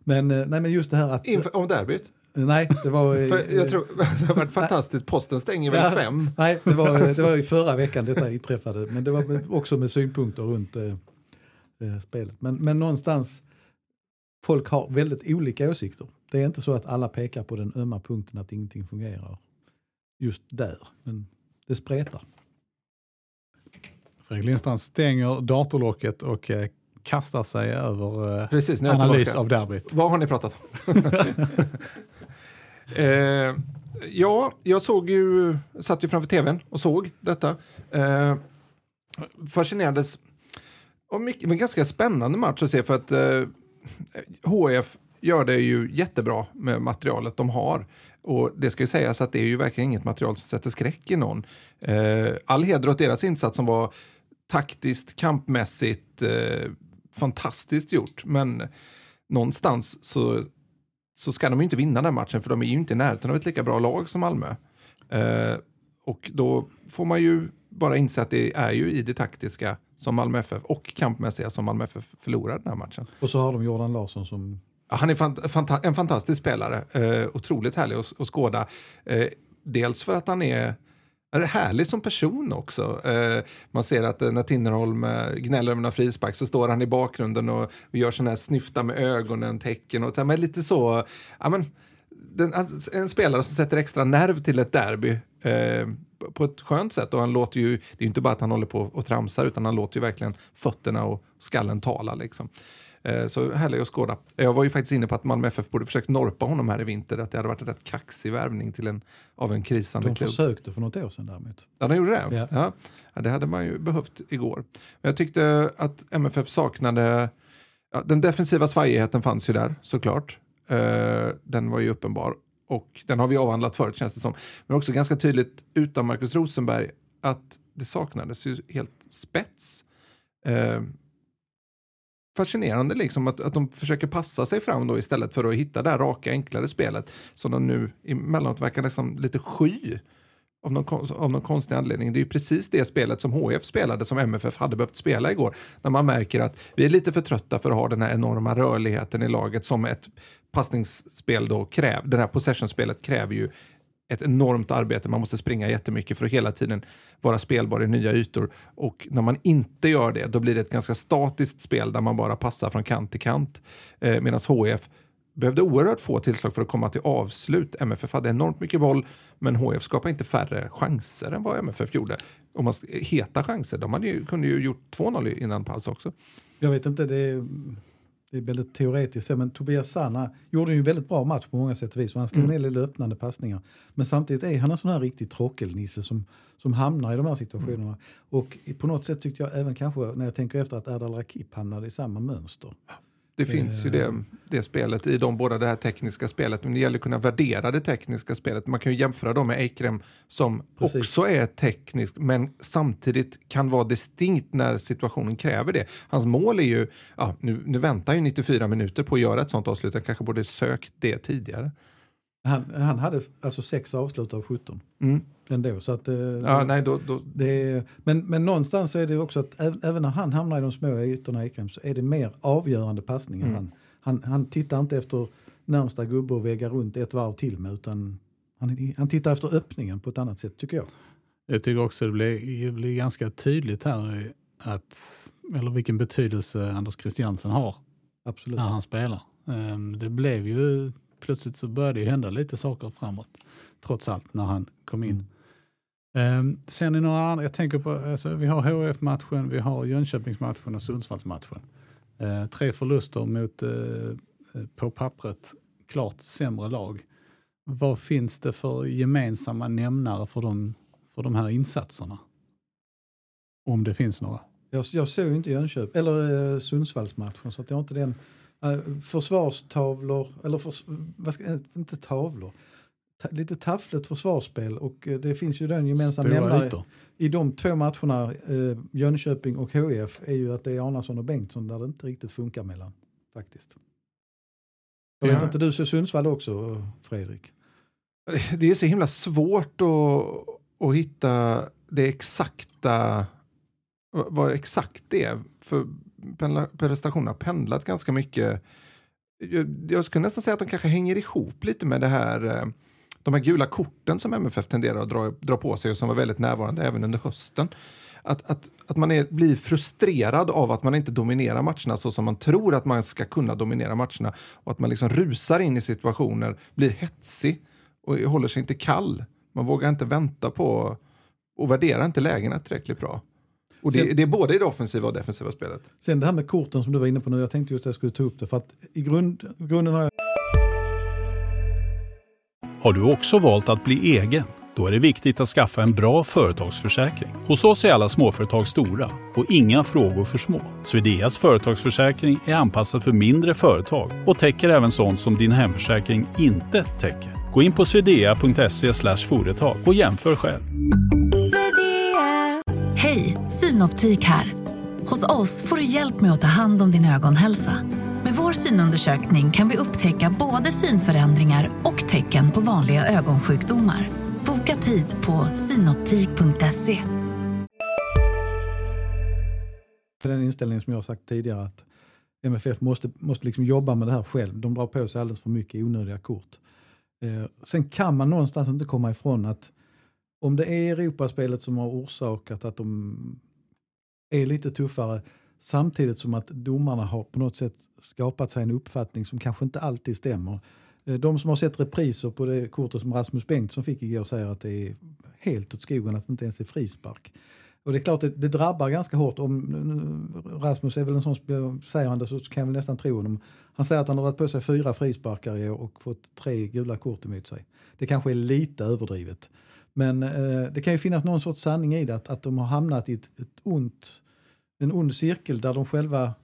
Men, eh, nej, men just det här att... Inför, om derbyt? Nej, det var... För jag tror det har varit fantastiskt. Posten stänger väl Ja. fem? Nej, det var, det var i förra veckan detta inträffade. Men det var också med synpunkter runt eh, eh, spelet. Men, men någonstans, folk har väldigt olika åsikter. Det är inte så att alla pekar på den ömma punkten att ingenting fungerar just där. Men det spretar. Fredrik Lindstrand stänger datorlocket och eh, kastar sig över eh, Precis, analys av derbyt. Vad har ni pratat om? eh, ja, jag såg ju, satt ju framför tvn och såg detta. Eh, fascinerades av mycket, men ganska spännande match att se för att eh, HF gör det ju jättebra med materialet de har. Och det ska ju sägas att det är ju verkligen inget material som sätter skräck i någon. Eh, all heder åt deras insats som var taktiskt, kampmässigt eh, fantastiskt gjort. Men någonstans så, så ska de ju inte vinna den matchen för de är ju inte i närheten av ett lika bra lag som Malmö. Eh, och då får man ju bara inse att det är ju i det taktiska som Malmö FF och kampmässiga som Malmö FF förlorar den här matchen. Och så har de Jordan Larsson som Ja, han är fant- fanta- en fantastisk spelare. Eh, otroligt härlig att, att skåda. Eh, dels för att han är, är härlig som person också. Eh, man ser att eh, när Tinnerholm eh, gnäller över några frispark så står han i bakgrunden och, och gör sån här snyfta med ögonen, tecken och så här, men lite så. Ja, men, den, alltså, en spelare som sätter extra nerv till ett derby eh, på ett skönt sätt. Och han låter ju, det är ju inte bara att han håller på och tramsar utan han låter ju verkligen fötterna och skallen tala. Liksom. Eh, Så härlig att skåda. Jag var ju faktiskt inne på att Malmö FF borde försökt norpa honom här i vinter. Att det hade varit en rätt kaxig värvning till en, av en krisande de klubb. försökte för något år sedan däremot. Ja, de gjorde det? Ja. Ja. Ja. det hade man ju behövt igår. Men jag tyckte att MFF saknade... Ja, den defensiva svajigheten fanns ju där såklart. Eh, den var ju uppenbar. Och den har vi avhandlat förut känns det som. Men också ganska tydligt utan Marcus Rosenberg att det saknades ju helt spets. Fascinerande liksom att, att de försöker passa sig fram då istället för att hitta det här raka enklare spelet som de nu emellanåt verkar liksom lite sky av någon, av någon konstig anledning. Det är ju precis det spelet som HF spelade som MFF hade behövt spela igår. När man märker att vi är lite för trötta för att ha den här enorma rörligheten i laget som ett passningsspel då kräver. Det här possession-spelet kräver ju ett enormt arbete. Man måste springa jättemycket för att hela tiden vara spelbar i nya ytor. Och när man inte gör det, då blir det ett ganska statiskt spel där man bara passar från kant till kant. Eh, Medan HF behövde oerhört få tillslag för att komma till avslut. MFF hade enormt mycket boll, men HF skapade inte färre chanser än vad MFF gjorde. Om man, heta chanser. De hade ju, kunde ju gjort 2-0 innan paus också. Jag vet inte, det är, det är väldigt teoretiskt, men Tobias Sanna gjorde ju en väldigt bra match på många sätt och vis. Och han slog Mm. hel del öppnande passningar. Men samtidigt är han en sån här riktig trockelnisse som, som hamnar i de här situationerna. Mm. Och på något sätt tyckte jag även kanske när jag tänker efter att Erdal Rakip hamnade i samma mönster. Det finns ju det, det spelet i de båda det här tekniska spelet. Men det gäller att kunna värdera det tekniska spelet. Man kan ju jämföra dem med Eikrem som Precis. också är teknisk men samtidigt kan vara distinkt när situationen kräver det. Hans mål är ju, ja, nu, nu väntar ju 94 minuter på att göra ett sånt avslut. Han kanske borde sökt det tidigare. Han, han hade alltså sex avslut av 17 Mm. ändå. Så att, eh, Ja, nej, då, då, Det men, men någonstans så är det också att även, även när han hamnar i de små ytorna i Ekrem så är det mer avgörande passningar. Mm. Han, han, han tittar inte efter närmsta gubbe och väggar runt ett varv till med utan han, han tittar efter öppningen på ett annat sätt tycker jag. Jag tycker också det blir, det blir ganska tydligt här att, eller vilken betydelse Anders Christiansen har Absolut. när han spelar. Ehm, Det blev ju, plötsligt så började det hända lite saker framåt, trots allt, när han kom in. Ehm, Ser ni några andra, jag tänker på, alltså, vi har HF-matchen, vi har Jönköpingsmatchen och Sundsvallsmatchen. Eh, tre förluster mot, eh, på pappret, klart sämre lag. Vad finns det för gemensamma nämnare för de, för de här insatserna? Om det finns några. Jag, jag såg inte Jönköping, eller eh, Sundsvallsmatchen, så att jag har inte den. Eh, försvarstavlor, eller förs, vad ska, eh, inte tavlor, ta, lite taffligt försvarsspel och eh, det finns ju den gemensamma nämnare i de två matcherna, eh, Jönköping och HIF, är ju att det är Arnason och Bengtsson där det inte riktigt funkar mellan faktiskt. Jag vet Ja. inte, du ser Sundsvall också Fredrik? Det är så himla svårt att, att hitta det exakta, vad exakt det är. För pendla- prestationerna har pendlat ganska mycket. Jag, jag skulle nästan säga att de kanske hänger ihop lite med det här, eh, de här gula korten som MFF tenderar att dra, dra på sig och som var väldigt närvarande även under hösten. Att, att, att man är, blir frustrerad av att man inte dominerar matcherna så som man tror att man ska kunna dominera matcherna och att man liksom rusar in i situationer, blir hetsig och håller sig inte kall. Man vågar inte vänta på och värderar inte lägena tillräckligt bra. Och det, Sen- det är både i det offensiva och defensiva spelet. Sen det här med korten som du var inne på nu, jag tänkte just att jag skulle ta upp det för att i grund, grunden har jag Har du också valt att bli egen? Då är det viktigt att skaffa en bra företagsförsäkring. Hos oss är alla småföretag stora och inga frågor för små. Swedeas företagsförsäkring är anpassad för mindre företag och täcker även sånt som din hemförsäkring inte täcker. Gå in på swedea.se företag och jämför själv. Synoptik här. Hos oss får du hjälp med att ta hand om din ögonhälsa. Med vår synundersökning kan vi upptäcka både synförändringar och tecken på vanliga ögonsjukdomar. Boka tid på synoptik.se. den inställningen som jag har sagt tidigare att MFF måste, måste liksom jobba med det här själv. De drar på sig alldeles för mycket onödiga kort. Eh, sen kan man någonstans inte komma ifrån att om det är Europaspelet som har orsakat att de är lite tuffare samtidigt som att domarna har på något sätt skapat sig en uppfattning som kanske inte alltid stämmer. Eh, de som har sett repriser på det kortet som Rasmus Bengtsson fick igår säger att det är helt åt skogen att det inte ens är frispark. Och det är klart, det, det drabbar ganska hårt. Om, Rasmus är väl en sån, säger han det så kan jag väl nästan tro honom. Han säger att han har dragit på sig fyra frisparkar i år och fått tre gula kort emot sig. Det kanske är lite överdrivet. Men eh, det kan ju finnas någon sorts sanning i det, att, att de har hamnat i ett, ett ont, en ond cirkel där de själva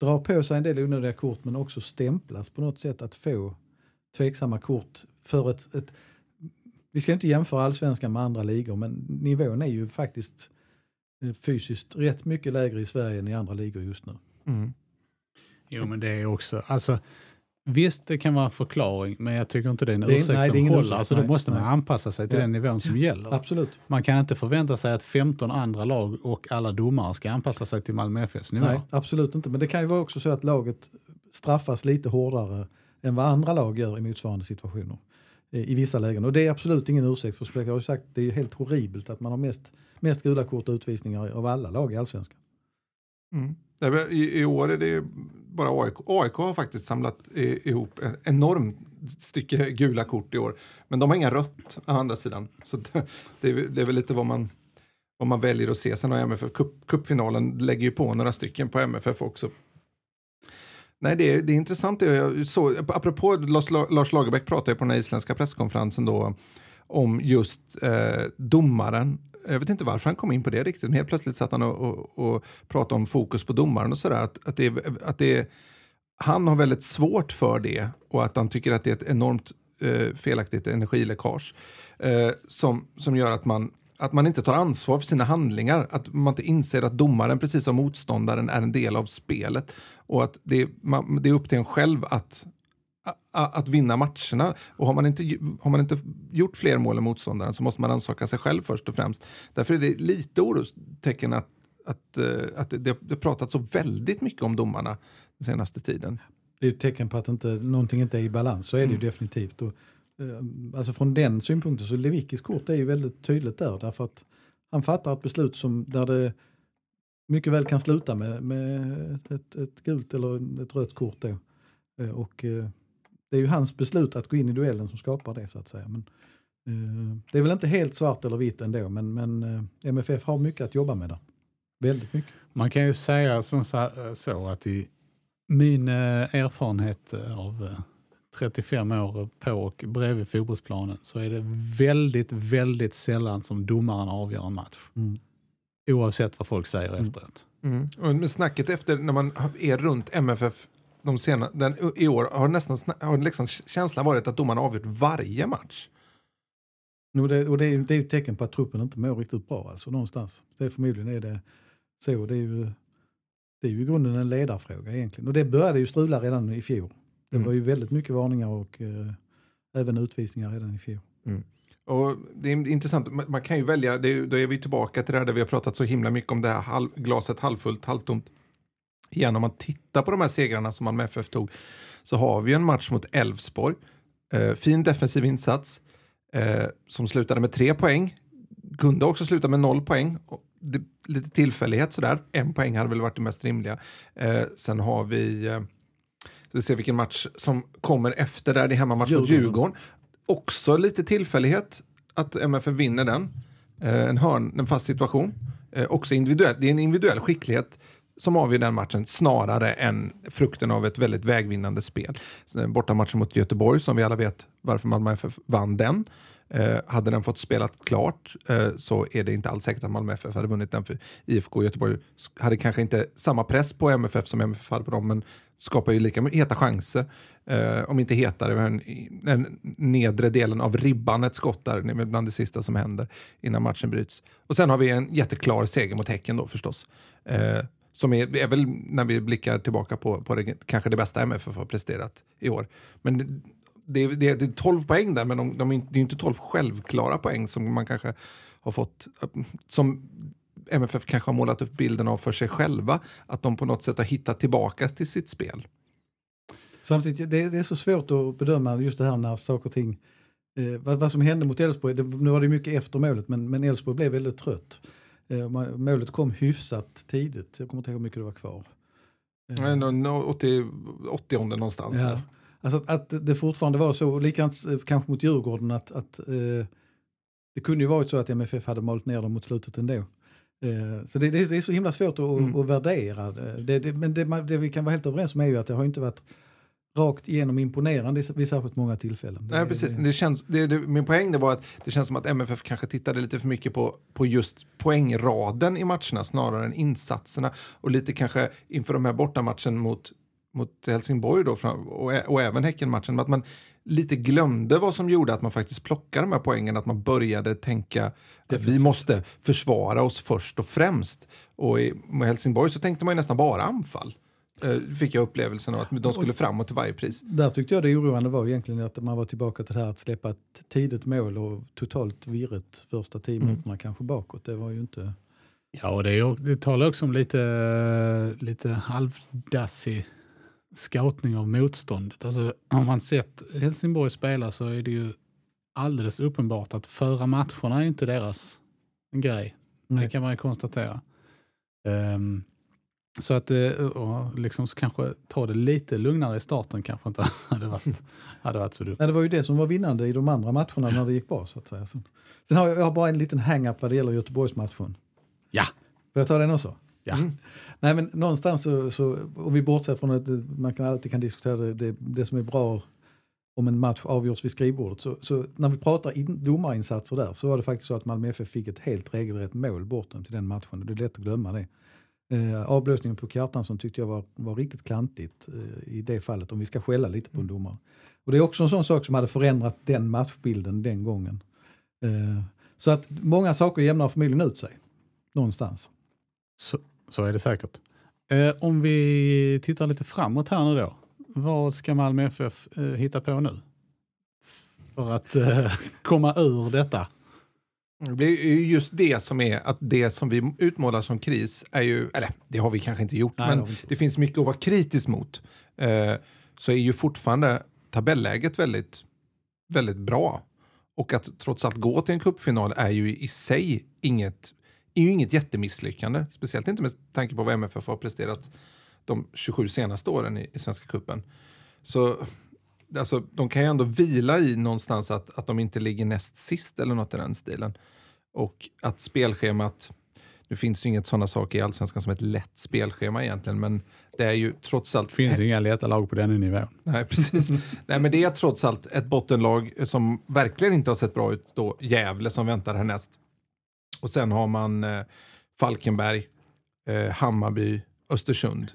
drar på sig en del onödiga kort men också stämplas på något sätt att få tveksamma kort för ett, ett vi ska inte jämföra allsvenskan med andra ligor men nivån är ju faktiskt eh, fysiskt rätt mycket lägre i Sverige än i andra ligor just nu. Mm. Jo, men det är också, alltså, visst det kan vara en förklaring, men jag tycker inte det är en Det ursäkt nej, det är som ingen håller. ursäkt, alltså, då nej, måste man nej. anpassa sig till Ja. den nivån som gäller. Absolut. Man kan inte förvänta sig att 15 andra lag och alla domare ska anpassa sig till Malmö FFs nivå. Nej, absolut inte. Men det kan ju vara också så att laget straffas lite hårdare än vad andra lag gör i motsvarande situationer. eh, I vissa lägen. Och det är absolut ingen ursäkt för. Jag har ju sagt det är ju helt horribelt att man har mest, mest gula kort och utvisningar av alla lag i allsvenskan. Mm. Nej, men I, I år är det ju bara AIK. AIK har faktiskt samlat i, ihop en enorm stycke gula kort i år. Men de har inga rött å andra sidan. Så det, det, är, väl- det är väl lite vad man, vad man väljer att se. Sen har MFF, cup, cupfinalen lägger ju på några stycken på MFF också. Nej, det är, det är intressant. Jag så, apropå Lars, Lars Lagerbäck pratade ju på den här isländska presskonferensen då om just eh, domaren. Jag vet inte varför han kom in på det riktigt, men helt plötsligt satt han och, och, och pratade om fokus på domaren och sådär. Att, att, det, att det, han har väldigt svårt för det och att han tycker att det är ett enormt eh, felaktigt energiläckage eh, som, som gör att man, att man inte tar ansvar för sina handlingar. Att man inte inser att domaren, precis som motståndaren, är en del av spelet. Och att det, man, det är upp till en själv att, att vinna matcherna. Och har man, inte, har man inte gjort fler mål än motståndaren så måste man ansaka sig själv först och främst. Därför är det lite orostecken att, att, eh, att det, det har pratats så väldigt mycket om domarna den senaste tiden. Det är ett tecken på att inte, någonting inte är i balans, så är det ju definitivt. Och, eh, alltså från den synpunkten så Lewickis kort är ju väldigt tydligt där, därför att han fattar ett beslut som, där det mycket väl kan sluta med, med ett, ett gult eller ett rött kort då. Eh, Och det är ju hans beslut att gå in i duellen som skapar det så att säga. Men, eh, det är väl inte helt svart eller vitt ändå, men, men eh, MFF har mycket att jobba med där. Väldigt mycket. Man kan ju säga som så, så att i min eh, erfarenhet eh, av eh, 35 år på och bredvid fotbollsplanen så är det väldigt, väldigt sällan som domaren avgör en match. Mm. Oavsett vad folk säger Mm. efteråt. Mm. Och med snacket efter när man är runt MFF de sena, den, i år har nästan har liksom känslan varit att domarna avgjort varje match. Och det, och det, är, det är ett tecken på att truppen inte mår riktigt bra alltså någonstans. Det är förmodligen är det så. Det är ju, det är ju i grunden en ledarfråga egentligen. Och det började ju strula redan i fjol. Det Mm. var ju väldigt mycket varningar och eh, även utvisningar redan i fjol. Och det är intressant, man man kan ju välja, det är, då är vi tillbaka till det här där vi har pratat så himla mycket om det här halv, glaset halvfullt, halvtomt. Igen, om man tittar på de här segrarna som Malmö FF tog så har vi en match mot Elfsborg. Eh, fin defensiv insats eh, som slutade med tre poäng. Kunde också sluta med noll poäng. Det, lite tillfällighet sådär. En poäng hade väl varit det mest rimliga. Eh, sen har vi, eh, vi se vilken match som kommer efter där, det är hemmamatch mot Djurgården. Djurgården. Också lite tillfällighet att MFF vinner den. Eh, en hörn, en fast situation. Eh, också individuell, det är en individuell skicklighet som avgör den matchen snarare än frukten av ett väldigt vägvinnande spel. Eh, bortamatchen mot Göteborg, som vi alla vet varför Malmö FF vann den. Eh, hade den fått spelat klart eh, så är det inte alls säkert att Malmö FF hade vunnit den för IFK Göteborg hade kanske inte samma press på MFF som MFF hade på dem men skapar ju lika heta chanser. Eh, om inte hetare, men den nedre delen av ribban, ett skott där, det är väl bland det sista som händer innan matchen bryts. Och sen har vi en jätteklar seger mot Häcken då förstås. Eh, som är, är väl när vi blickar tillbaka på, på det, kanske det bästa MFF har presterat i år. Men det, det, är- det, det är 12 poäng där, men de, de är inte, det är inte 12 självklara poäng som man kanske har fått, som MFF kanske har målat upp bilden av för sig själva, att de på något sätt har hittat tillbaka till sitt spel. Samtidigt, det, det är så svårt att bedöma just det här när saker och ting, eh, vad, vad som hände mot Elfsborg, nu var det mycket efter målet, men Elfsborg blev väldigt trött. Eh, målet kom hyfsat tidigt, jag kommer inte ihåg hur mycket det var kvar. Eh, Mm. 80, 80 någonstans Ja. där. Alltså att, att det fortfarande var så, och likadant eh, kanske mot Djurgården, att, att eh, det kunde ju varit så att MFF hade malt ner dem mot slutet ändå. Eh, så det, det, det är så himla svårt att, Mm. att värdera. Det, det, men det, man- det vi kan vara helt överens om är ju att det har inte varit rakt igenom imponerande vid särskilt många tillfällen. Nej, precis. Det känns, det, det, min poäng det var att det känns som att MFF kanske tittade lite för mycket på, på just poängraden i matcherna snarare än insatserna. Och lite kanske inför de här bortamatchen mot, mot Helsingborg då, och, och även Häckenmatchen, att man lite glömde vad som gjorde att man faktiskt plockade de här poängen, att man började tänka att vi måste försvara oss först och främst. Och i med Helsingborg så tänkte man ju nästan bara anfall. Eh, Fick jag upplevelsen av att de skulle framåt till varje pris. Där tyckte jag det oroande var egentligen att man var tillbaka till det här att släppa ett tidigt mål och totalt virret första tio Mm. minuterna kanske bakåt. Det var ju inte... Ja, och det, är, det talar också om lite, lite halvdassig scoutning av motståndet. Alltså, om man sett Helsingborg spela så är det ju alldeles uppenbart att föra matcherna är inte deras grej. Det Nej. kan man ju konstatera. Ehm, så att eh, och liksom så kanske ta det lite lugnare i starten kanske inte hade varit, hade varit så dumt. Nej, det var ju det som var vinnande i de andra matcherna när det gick bra. Så att säga. Sen, sen har jag, jag har bara en liten hang-up vad det gäller Göteborgsmatchen. Ja, Får jag ta den också? ja. Nej men någonstans så, så om vi bortser från att man kan alltid kan diskutera det, det, det som är bra om en match avgörs vid skrivbordet. Så, så när vi pratar in, domarinsatser där så var det faktiskt så att Malmö FF fick ett helt regelrätt mål bortom till den matchen. Det är lätt att glömma det. Eh, avblåsningen på Kjartansson tyckte jag var, var riktigt klantigt eh, i det fallet om vi ska skälla lite på en domare. Och det är också en sån sak som hade förändrat den matchbilden den gången. Eh, så att många saker jämnar förmodligen ut sig någonstans. Så, så är det säkert. Eh, om vi tittar lite framåt här nu då. Vad ska Malmö FF eh, hitta på nu? För att eh, komma ur detta. Det är ju just det som är att det som vi utmålar som kris är ju, eller det har vi kanske inte gjort, Nej, men inte. det finns mycket att vara kritisk mot. Eh, så är ju fortfarande tabelläget väldigt, väldigt bra. Och att trots allt gå till en cupfinal är ju i sig inget, är ju inget jättemisslyckande. Speciellt inte med tanke på vad MFF har presterat de 27 senaste åren i, i Svenska cupen. Så alltså, de kan ju ändå vila i någonstans att, att de inte ligger näst sist eller något i den stilen. Och att spelschemat, nu finns ju inget sådana saker i Allsvenskan som ett lätt spelschema egentligen, men det är ju trots allt... Det finns inga lätta lag på den nivån. Nej, precis. Nej, men det är trots allt ett bottenlag som verkligen inte har sett bra ut då, Gävle som väntar härnäst. Och sen har man eh, Falkenberg eh, Hammarby, Östersund.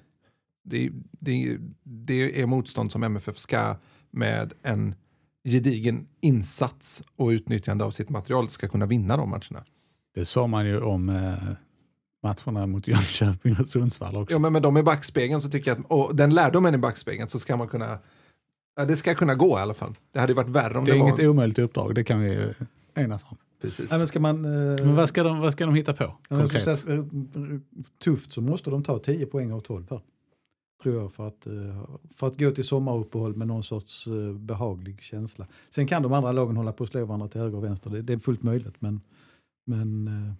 Det, det, det är motstånd som MFF ska med en gedigen insats och utnyttjande av sitt material ska kunna vinna de matcherna. Det sa man ju om eh, matcherna mot Jönköping och Sundsvall också. Ja, men med dem i backspegeln så tycker jag att, och den lärdomen i backspegeln så ska man kunna, ja, det ska kunna gå i alla fall. Det hade ju varit värre om det det, är var... inget omöjligt uppdrag, det kan vi enas om. Precis. Ja, men ska man, eh, Men vad ska de, vad ska de hitta på? Ja, så, eh, tufft så måste de ta 10 poäng av 12 här. Tror jag för att, eh, för att gå till sommaruppehåll med någon sorts eh, behaglig känsla. Sen kan de andra lagen hålla på att slå varandra till höger och vänster. Det, det är fullt möjligt men, men eh,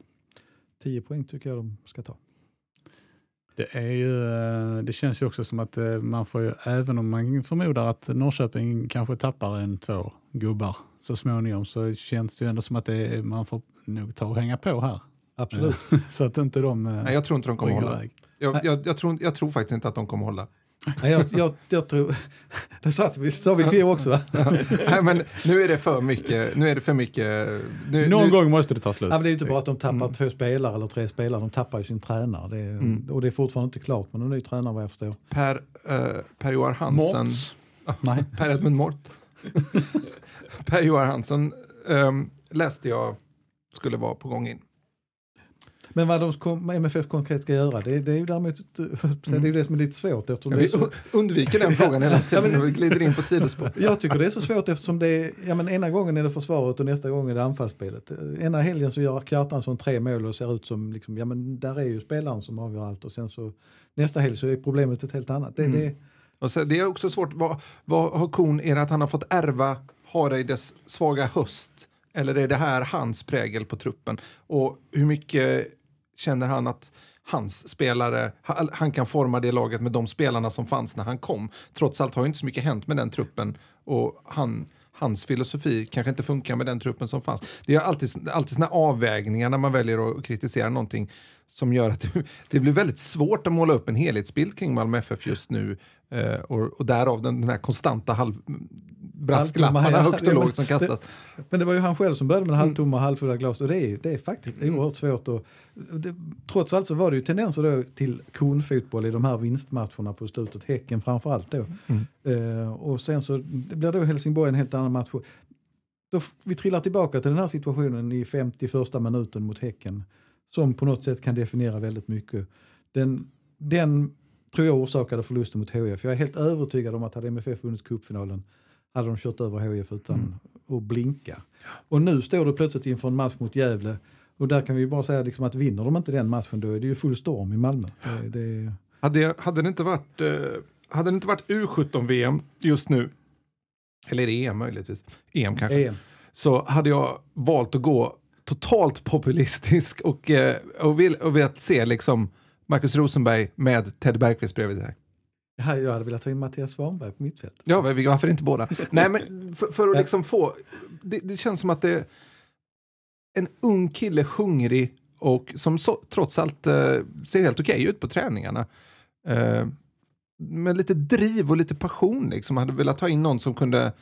10 poäng tycker jag de ska ta. Det, är ju, eh, det känns ju också som att eh, man får ju, även om man förmodar att Norrköping kanske tappar en, två gubbar så småningom så känns det ju ändå som att det, är- man får nog ta och hänga på här. Absolut. Så att inte de eh, Nej, jag tror inte de kommer hålla. iväg. Jag, jag, jag, tror, jag tror faktiskt inte att de kommer hålla. Nej, jag, jag, jag tror, det sa vi, sa vi fjol också va? Nej, men nu är det för mycket. Nu är det för mycket. Nu, Någon nu, gång måste det ta slut. Ja, men det är ju inte bara att de tappar Mm. två spelare eller tre spelare, de tappar ju sin tränare. Det är, Mm. Och det är fortfarande inte klart med någon ny tränare vad jag förstår. Per, uh, Per-Johan Hansen. Morts. Nej. Per Edmund Mort. Per-Johan Hansen ehm, läste jag skulle vara på gång in. Men vad de kom, MFF konkret ska göra, det, det är ju däremot det är ju det som är lite svårt. Eftersom är Vi så, undviker den frågan hela tiden och vi glider in på sidospår. jag tycker det är så svårt eftersom det är, ja men ena gången är det försvaret och nästa gång är det anfallsspelet. Ena helgen så gör Kjartansson tre mål och ser ut som, liksom, ja men där är ju spelaren som avgör allt och sen så nästa helg så är problemet ett helt annat. Det, Mm. det, Och så, det är också svårt, vad, vad har kon, är det att han har fått ärva Hareides svaga höst? Eller är det här hans prägel på truppen? Och hur mycket känner han att hans spelare, han, kan forma det laget med de spelarna som fanns när han kom? Trots allt har ju inte så mycket hänt med den truppen och han, hans filosofi kanske inte funkar med den truppen som fanns. Det är alltid, alltid såna avvägningar när man väljer att kritisera någonting som gör att det, det blir väldigt svårt att måla upp en helhetsbild kring Malmö FF just nu eh, och, och därav den, den här konstanta halv, brasklapparna högt och lågt som kastas. Men det var ju han själv som började med det Mm. halvtomma och halvfulla glas och det är, det är faktiskt oerhört svårt. Och, det, trots allt så var det ju tendenser då till konfotboll i de här vinstmatcherna på slutet, Häcken framförallt då. Mm. Eh, och sen så det blir då Helsingborg en helt annan match. Då, vi trillar tillbaka till den här situationen i 51 minuten mot Häcken som på något sätt kan definiera väldigt mycket. Den, den tror jag orsakade förlusten mot HIF. Jag är helt övertygad om att hade MFF vunnit cupfinalen hade de kört över HIF utan Mm. att blinka. Och nu står du plötsligt inför en match mot Gävle och där kan vi bara säga liksom att vinner de inte den matchen då är det ju full storm i Malmö. Det, det, Hade, hade det inte varit, eh, hade det inte varit U17-VM just nu, eller EM möjligtvis, EM kanske, EM. så hade jag valt att gå totalt populistisk och, eh, och, vill, och velat se liksom Marcus Rosenberg med Ted Bergqvist bredvid sig. Ja, Jag hade velat ta in Mattias Svanberg på mittfält. Ja, varför inte båda? Nej, men för, för att liksom få... Det, det känns som att det är en ung kille, hungrig och som så, trots allt eh, ser helt okej ut på träningarna. Eh, med lite driv och lite passion liksom. Hade velat ta in någon som kunde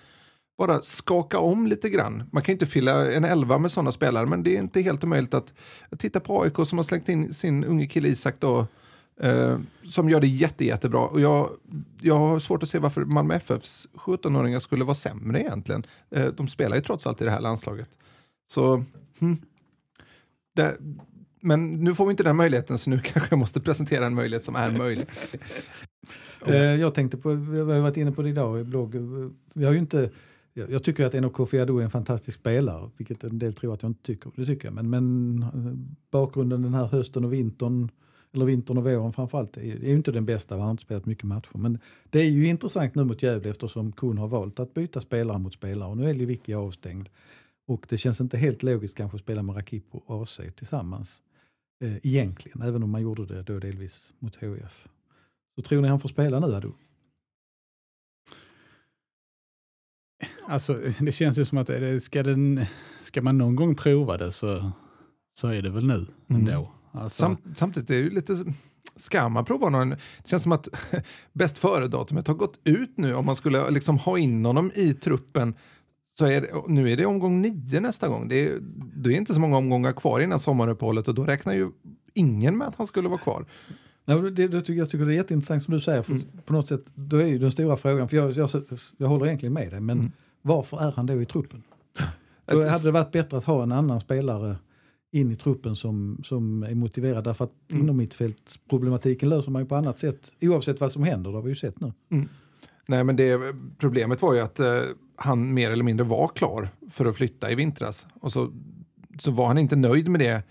bara skaka om lite grann. Man kan inte fylla en elva med sådana spelare, men det är inte helt omöjligt att titta på AIK som har slängt in sin unge kille Isak då, eh, som gör det jätte, jättebra. Och jag, jag har svårt att se varför Malmö FFs 17-åringar skulle vara sämre egentligen. Eh, de spelar ju trots allt i det här landslaget. Så, hmm. det, men nu får vi inte den möjligheten, så nu kanske jag måste presentera en möjlighet som är möjlig. Eh, jag tänkte på, vi har varit inne på det idag i blogg. Vi har ju inte, jag, jag tycker att NOK Kofi är en fantastisk spelare, vilket en del tror att jag inte tycker. Det tycker jag. Men, men eh, bakgrunden den här hösten och vintern, eller vintern och våren framförallt, är, är ju inte den bästa. Han har inte spelat mycket matcher. Men det är ju intressant nu mot Gävle eftersom Kuhn har valt att byta spelare mot spelare. Och nu är Lewicki avstängd. Och det känns inte helt logiskt kanske att spela med Rakip och AC tillsammans. Eh, egentligen, även om man gjorde det då delvis mot HIF. Så tror ni han får spela nu Ado? Alltså, det känns ju som att det, ska, den, ska man någon gång prova det så, så är det väl nu Mm. Alltså, Sam, samtidigt är det ju lite, ska man prova någon? Det känns som att bäst före-datumet har gått ut nu. Om man skulle liksom ha in honom i truppen så är det, nu är det omgång nio nästa gång. Det är, det är inte så många omgångar kvar innan sommaruppehållet och då räknar ju ingen med att han skulle vara kvar. Nej, det, det, jag tycker det är jätteintressant som du säger, för Mm. på något sätt, då är ju den stora frågan, för jag, jag, jag håller egentligen med dig, men Mm. varför är han då i truppen? Då hade det varit bättre att ha en annan spelare in i truppen som, som är motiverad, därför att Mm. inom mittfältsproblematiken löser man ju på annat sätt, oavsett vad som händer, det har vi ju sett nu. Nej, men det, problemet var ju att eh, han mer eller mindre var klar för att flytta i vintras. Och så, så var han inte nöjd med det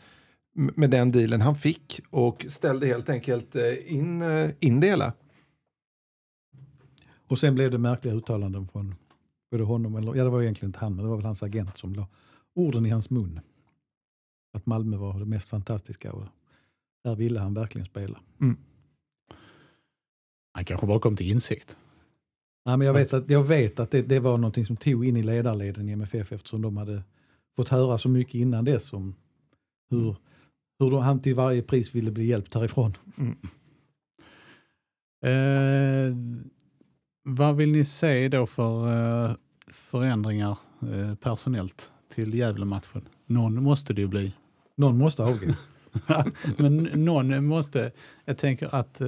med den dealen han fick och ställde helt enkelt eh, in, eh, in det hela. Och sen blev det märkliga uttalanden från både honom, eller ja det var egentligen inte han, men det var väl hans agent som la orden i hans mun. Att Malmö var det mest fantastiska och där ville han verkligen spela. Han kanske bara kom till insikt. Nej, men jag vet att, jag vet att det, det var någonting som tog in i ledarleden i MFF eftersom de hade fått höra så mycket innan dess om hur, hur de, han till varje pris ville bli hjälpt härifrån. Eh, vad vill ni se då för eh, förändringar eh, personellt till Gävle-matchen? Någon måste det ju bli. Någon måste avgå. Men någon måste, jag tänker att eh,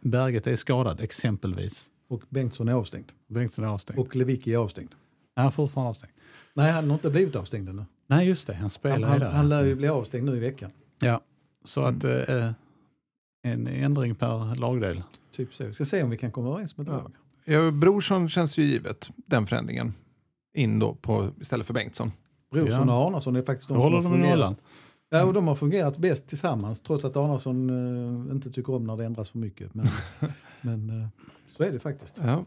Berget är skadad exempelvis. Och Bengtsson är avstängd. Bengtsson är avstängd. Och Lewicki är avstängd. är han fortfarande avstängd? Nej, han har inte blivit avstängd ännu. Nej, just det, han Han, spelar ju han, där. han lär ju bli avstängd nu i veckan. Ja, så att eh, en ändring per lagdel. Typ så. Vi ska se om vi kan komma överens med ett Ja. lag. Ja, Brorsson känns ju givet, den förändringen. In då på, istället för Bengtsson. Brorsson och Arnason är faktiskt de Då som håller har de fungerat. Ja, och de har fungerat bäst tillsammans trots att Arnason eh, inte tycker om när det ändras för mycket. Men, men eh, så är det faktiskt. Ja.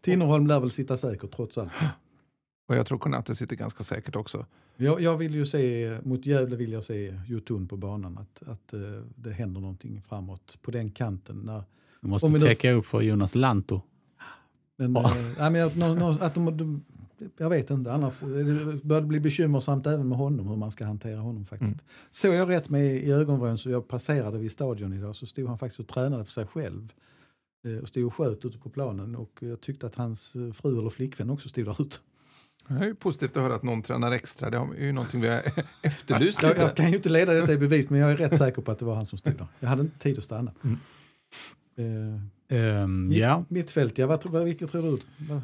Tinnerholm lär väl sitta säkert trots allt. Och jag tror Konate sitter ganska säkert också. Jag, jag vill ju se, mot Gävle vill jag se Jotun på banan, att, att eh, det händer någonting framåt på den kanten. När, Du måste täcka upp för Jonas Lanto. men, Ja. nej, men att de, de, jag vet inte, annars det börjar det bli bekymmersamt även med honom, hur man ska hantera honom faktiskt. Mm. Såg jag rätt med i ögonvrån så jag passerade vid stadion idag så stod han faktiskt och tränade för sig själv. eh, Och stod och sköt ute på planen och jag tyckte att hans eh, fru eller flickvän också stod där ute. Det är ju positivt att höra att någon tränar extra. Det är ju någonting vi har efterlyst Jag, jag kan ju inte leda detta i bevis men jag är rätt säker på att det var han som stod där. Jag hade inte tid att stanna. Mm. Eh, Ehm, mitt, ja, Mittfält, ja, vad, vilket tror du? Vad-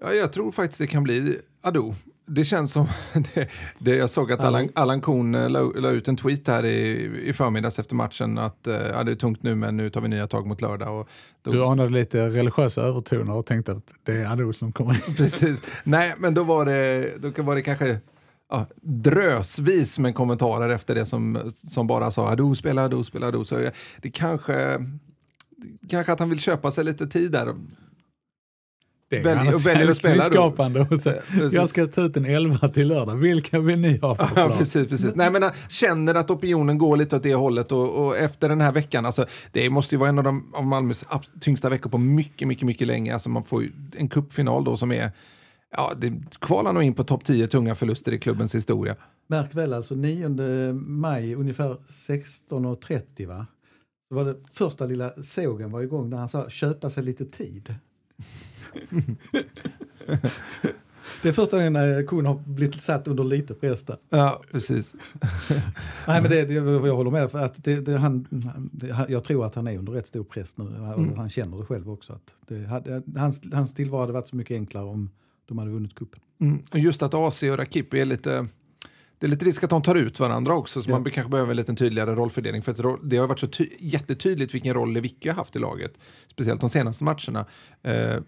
Ja, jag tror faktiskt det kan bli Ado. Det känns som, det, det, jag såg att Allan, Allan Kuhn eh, la, la ut en tweet här i, i förmiddags efter matchen att eh, ja, det är tungt nu men nu tar vi nya tag mot lördag. Och då, du anade lite religiösa övertoner och tänkte att det är Ado som kommer. Precis. Nej, men då var det, då var det kanske ja, drösvis med kommentarer efter det som, som bara sa Ado spelar, Ado spelar, Ado. Så det kanske, kanske att han vill köpa sig lite tid där. Det är Välj- annars och väljer att spela. Och så, Precis. jag ska ta ut en elva till lördag. Vilka vill ni ha på Ja, plan? precis, precis. Nej, men han känner att opinionen går lite åt det hållet och, och efter den här veckan, alltså, det måste ju vara en av, de, av Malmös tyngsta veckor på mycket, mycket, mycket länge. Alltså, man får ju en kuppfinal då som är, ja, det kvalar nog in på topp 10 tunga förluster i klubbens historia. Märk väl alltså 9 maj ungefär 16.30 va? Så var det första lilla sågen var igång där han sa köpa sig lite tid. Det är första gången eh, Kuhn har blivit satt under lite press där. Ja, precis. Nej men det, det, jag håller med för att det, det, han, det, jag tror att han är under rätt stor press nu. och Han känner det själv också. Att det hans, hans tillvaro hade varit så mycket enklare om de hade vunnit cupen. Mm. Och just att AC och Rakip är lite det är lite risk att de tar ut varandra också, så Ja. man kanske behöver en lite tydligare rollfördelning. För att det har varit så ty- jättetydligt vilken roll Lewicki har haft i laget, speciellt de senaste matcherna. Eh,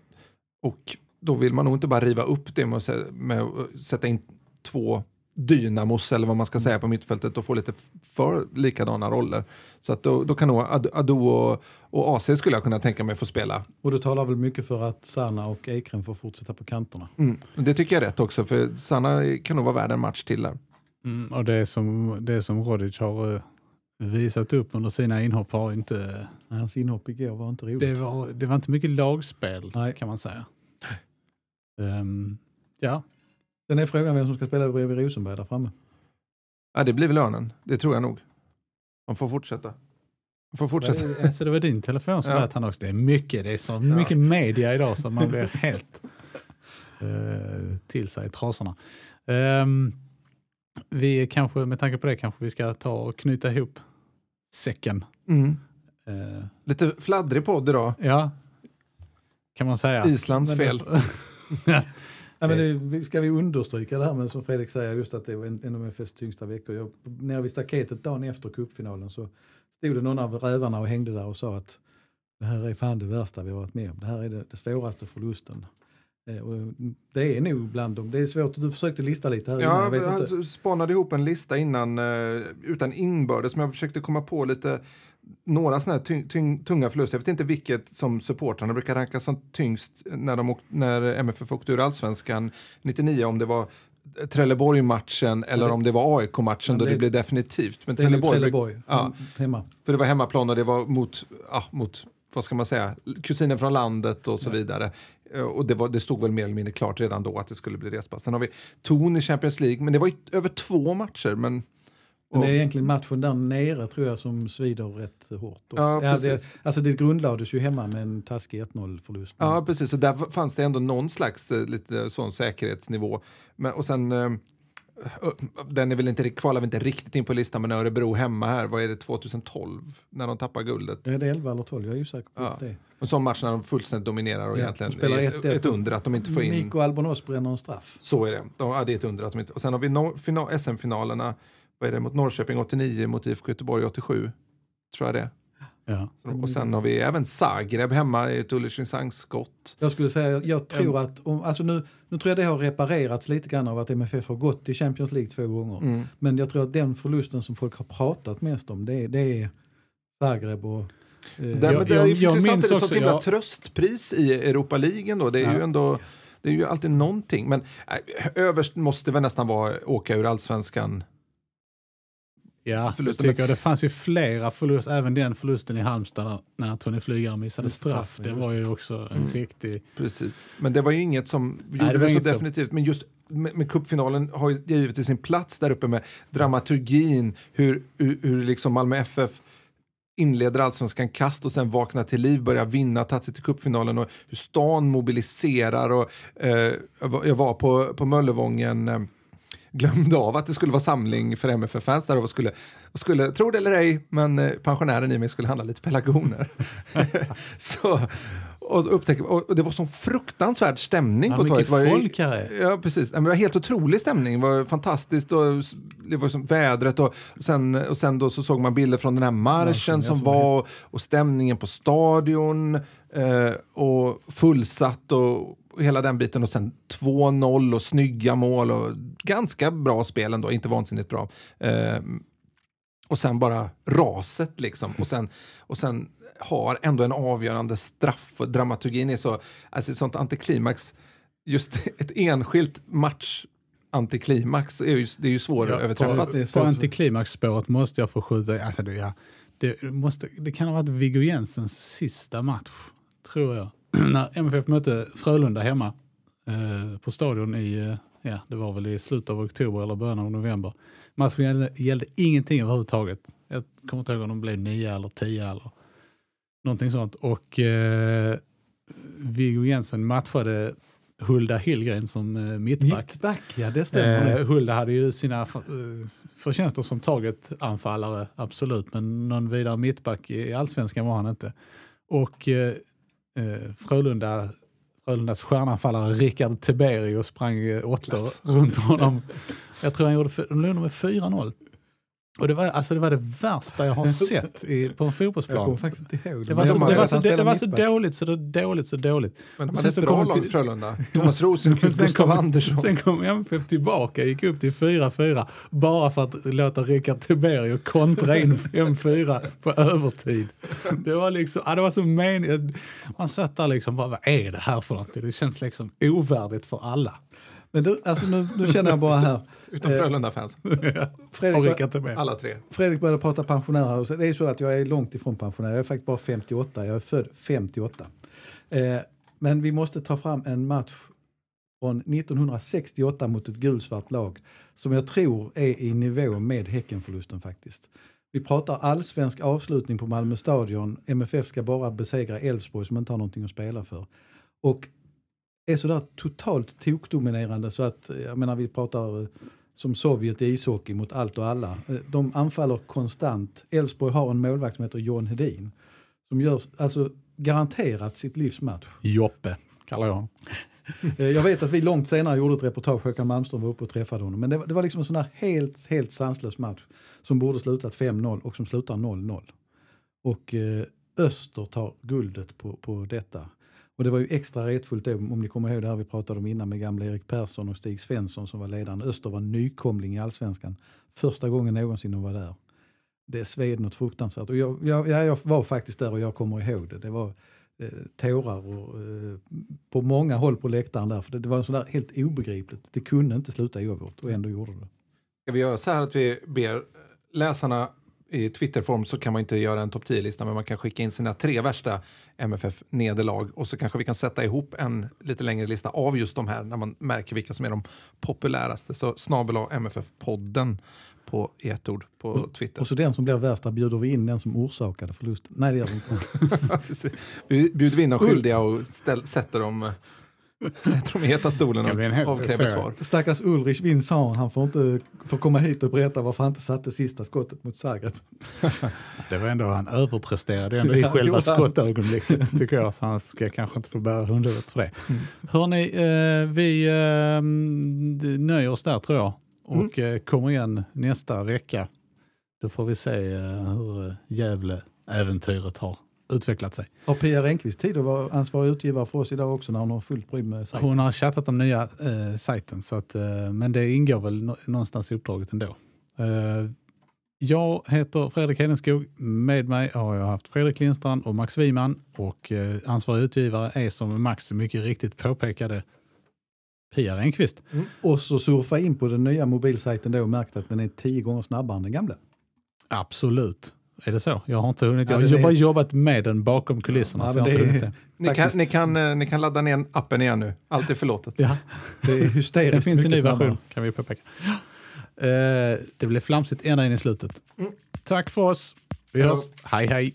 och då vill man nog inte bara riva upp det med att, med att sätta in två dynamos, eller vad man ska säga, på mittfältet och få lite för likadana roller. Så att då, då kan nog Ad- Ado och, och AC skulle jag kunna tänka mig få spela. Och det talar väl mycket för att Sanna och Ekrem får fortsätta på kanterna. Mm. Det tycker jag är rätt också, för Sanna kan nog vara värd en match till där. Mm, och det som, det som Rodic har eh, visat upp under sina inhopp har inte... Hans inhopp igår var inte roligt. Det var, det var inte mycket lagspel Nej. kan man säga. Ehm, ja, Sen är frågan vem som ska spela bredvid Rosenberg där framme. Ja, det blir väl lönen. Det tror jag nog. De får fortsätta. De får fortsätta. alltså det var din telefon som Ja. lät han också. Det är mycket, det är så mycket media idag så man blir helt eh, till sig i trasorna. Ehm, vi kanske, med tanke på det kanske vi ska ta och knyta ihop säcken. Mm. Eh, Lite fladdrig podd idag. ja, kan man säga. Islands Men- fel. Ja, men det, ska vi understryka det här med som Fredrik säger, just att det var en en av MFFs tyngsta veckor. Jag, nere vid staketet dagen efter cupfinalen så stod det någon av rävarna och hängde där och sa att det här är fan det värsta vi har varit med om. Det här är det, det svåraste förlusten. Eh, och det är nog bland dem. Det är svårt, du försökte lista lite här innan, Ja, jag vet jag inte. spanade ihop en lista innan eh, utan inbördes, men jag försökte komma på lite några sådana här tyng, tyng, tunga förluster. Jag vet inte vilket som supportrarna brukar ranka som tyngst när, de när MFF åkte ur allsvenskan 99, om det var Trelleborg-matchen eller det- om det var AIK-matchen Ja, då det, det- blev definitivt. Men Det Trelleborg, Trelleborg, Ja. mm, hemma. för det var hemmaplan och det var mot, ja, mot vad ska man säga, kusinen från landet och så vidare. Eh, Och det, var, det stod väl mer eller mindre klart redan då att det skulle bli respass. Sen har vi Ton i Champions League, men det var ju över två matcher. Men, Men det är och- egentligen matchen där nere tror jag som svider rätt hårt. också. Ja, det, alltså det grundlades ju hemma med en taskig 1-0-förlust. Ja, precis. Så där fanns det ändå någon slags eh, lite sån säkerhetsnivå. Men, och sen, eh, den är väl inte, kvalar väl inte riktigt in på listan, men Örebro hemma här, vad är det, 2012? När de tappar guldet. Är det 11 eller 12? Jag är osäker på Ja. det. En sån match när de fullständigt dominerar och Ja, egentligen spelar är ett, 1-1. ett under att de inte får in... Nico Albonos bränner en straff. Så är det. De, ja, det är ett under att de inte... Och sen har vi no, final, SM-finalerna, vad är det, mot Norrköping 89, mot IFK Göteborg 87. Tror jag det. Ja. Och sen har vi även Zagreb hemma i ett Ulricehamn-skott. Jag skulle säga, jag tror att, om, alltså nu, nu tror jag det har reparerats lite grann av att MFF har gått till Champions League två gånger. Mm. Men jag tror att den förlusten som folk har pratat mest om, det är, det är Zagreb och... Eh, Där, Jag- men det jag- finns jag ju minns också, jag- tröstpris i Europa League då. Det är Ja. ju ändå det är ju alltid någonting. Men äh, överst måste väl nästan vara åka ur allsvenskan. Ja, jag Förlusten. tycker det fanns ju flera förluster, även den förlusten i Halmstad när Tony Flygare missade straff. Det var ju också en Mm. riktig... Precis. Men det var ju inget som det gjorde var det så inget som- definitivt. Men just med, med cupfinalen har ju givetvis sin plats där uppe med dramaturgin, hur, hur, hur liksom Malmö FF inleder allsvenskan kast och sen vaknar till liv, börjar vinna, tagit sig till cupfinalen och hur stan mobiliserar. Och, eh, jag var- jag var på, på Möllevången eh, glömde av att det skulle vara samling för MFF-fans där och skulle, och skulle, tro det eller ej, men eh, pensionären i mig skulle handla lite pelargoner. så, och, upptäcker, och, det var sån fruktansvärd stämning Ja, på torget. vilket folk här är. Ja, precis. Det var helt otrolig stämning. Det var fantastiskt. Och det var som vädret och sen, och sen då så såg man bilder från den här marschen ja, som som var och, stämningen på stadion eh, och fullsatt och hela den biten och sen 2-0 och snygga mål och ganska bra spel ändå, inte vansinnigt bra. Eh, och sen bara raset liksom. Och sen, och sen har ändå en avgörande straff och dramaturgin är så, alltså ett sånt antiklimax, just ett enskilt match antiklimax är ju, det är ju svåröverträffat. det är På antiklimaxspåret måste jag få skjuta, alltså det, ja, det, måste, det kan ha varit Viggo Jensens sista match, tror jag. När MFF mötte Frölunda hemma eh, på stadion i, eh, ja det var väl i slutet av oktober eller början av november. Matchen gällde, gällde ingenting överhuvudtaget. Jag kommer inte ihåg om de blev nio eller tio eller någonting sånt. Och eh, Viggo Jensen matchade Hulda Hillgren som eh, mittback. Mittback, ja det stämmer. Eh, Hulda hade ju sina för, eh, förtjänster som target-anfallare, absolut, men någon vidare mittback i allsvenskan var han inte. Och eh, eh, Frölunda, Frölundas stjärnanfallare Rickard Tiberius sprang eh, åttor runt honom. Jag tror han gjorde, de låg med 4-0. Och det var, alltså det var det värsta jag har sett i, på en jag fotbollsplan. kommer faktiskt inte ihåg Det var, så, Men det, jag var så, det, det var så dåligt, så det dåligt, så dåligt. Men de hade ett bra lag Frölunda. Thomas Rosenqvist, Sen Gustav kom- Andersson. Sen kom MFF tillbaka, gick upp till 4-4 bara för att låta Rickard Tiberio kontra in 5-4 på övertid. Det var liksom, ja, det var så meningen. Man satt där liksom bara, vad är det här för någonting? Det känns liksom ovärdigt för alla. Men du, alltså nu, nu känner jag bara här. Utom Eh, Frölunda-fans. Fredrik. Alla tre. Fredrik började prata pensionärer. och så- Det är så att jag är långt ifrån pensionär. Jag är faktiskt bara 58. Jag är född 58. Eh, men vi måste ta fram en match från 1968 mot ett gulsvart lag som jag tror är i nivå med Häckenförlusten faktiskt. Vi pratar allsvensk avslutning på Malmö stadion. MFF ska bara besegra Elfsborg som inte har någonting att spela för. Och är sådär totalt tokdominerande så att, jag menar vi pratar som Sovjet i ishockey mot allt och alla. Eh, De anfaller konstant. Elfsborg har en målvakt som heter John Hedin. Som gör alltså garanterat sitt livs match. Joppe kallar jag honom. Eh, Jag vet att vi långt senare gjorde ett reportage, Håkan Malmström var uppe och träffade honom. Men det var, det var liksom en sån här helt, helt sanslös match som borde slutat 5-0 och som slutar 0-0. Och eh, Öster tar guldet på, på detta. Och det var ju extra retfullt då, om ni kommer ihåg det här vi pratade om innan med gamla Erik Persson och Stig Svensson som var ledaren. Öster var nykomling i allsvenskan. Första gången någonsin de var där. Det sved något fruktansvärt. Och jag, jag, jag, jag var faktiskt där och jag kommer ihåg det. Det var eh, tårar och, eh, på många håll på läktaren där. För det, det var sådär helt obegripligt. Det kunde inte sluta oavgjort och ändå gjorde det. Ska vi göra så här att vi ber läsarna i Twitterform så kan man inte göra en topp 10-lista men man kan skicka in sina tre värsta MFF-nederlag och så kanske vi kan sätta ihop en lite längre lista av just de här när man märker vilka som är de populäraste. Så snabel MFF-podden på i ett ord på Twitter. Och så den som blir värst, där bjuder vi in den som orsakade förlusten. Nej det gör vi inte. Bjuder vi in de skyldiga och ställ, sätter dem eh, Sätter dem i heta stolen och helt- avkräver svar. Stackars Ulrich Vinsson, han får inte får komma hit och berätta varför han inte satte sista skottet mot Zagreb. Det var ändå, han överpresterade ändå i själva skottögonblicket tycker jag. Så han ska kanske inte få bära hundhuvudet för det. Mm. Hörni, eh, vi eh, nöjer oss där tror jag. Mm. Och eh, kommer igen nästa vecka. Då får vi se hur Gävle-äventyret har utvecklat sig. Har Pia Renqvist tid att vara ansvarig utgivare för oss idag också när hon har fullt bry med sig? Hon har chattat om nya eh, sajten, så att, eh, men det ingår väl nå- någonstans i uppdraget ändå. Eh, jag heter Fredrik Hedenskog. Med mig har jag haft Fredrik Lindstrand och Max Wiman och eh, ansvarig utgivare är som Max mycket riktigt påpekade Pia Renqvist. Och så surfa in på den nya mobilsajten då och märkt att den är tio gånger snabbare än den gamla. Absolut. Är det så? Jag har inte hunnit. Ja, Jag har är- bara jobbat med den bakom kulisserna. Ja, så jag men har inte det hunnit är- det. Ni kan, Faktiskt. ni, kan, eh, ni kan ladda ner appen igen nu. Allt är förlåtet. Ja. Det är hysteriskt Det finns en ny version kan vi påpeka. Eh, det blev flamsigt ända in i slutet. Tack för oss. Vi hörs. Hej hej.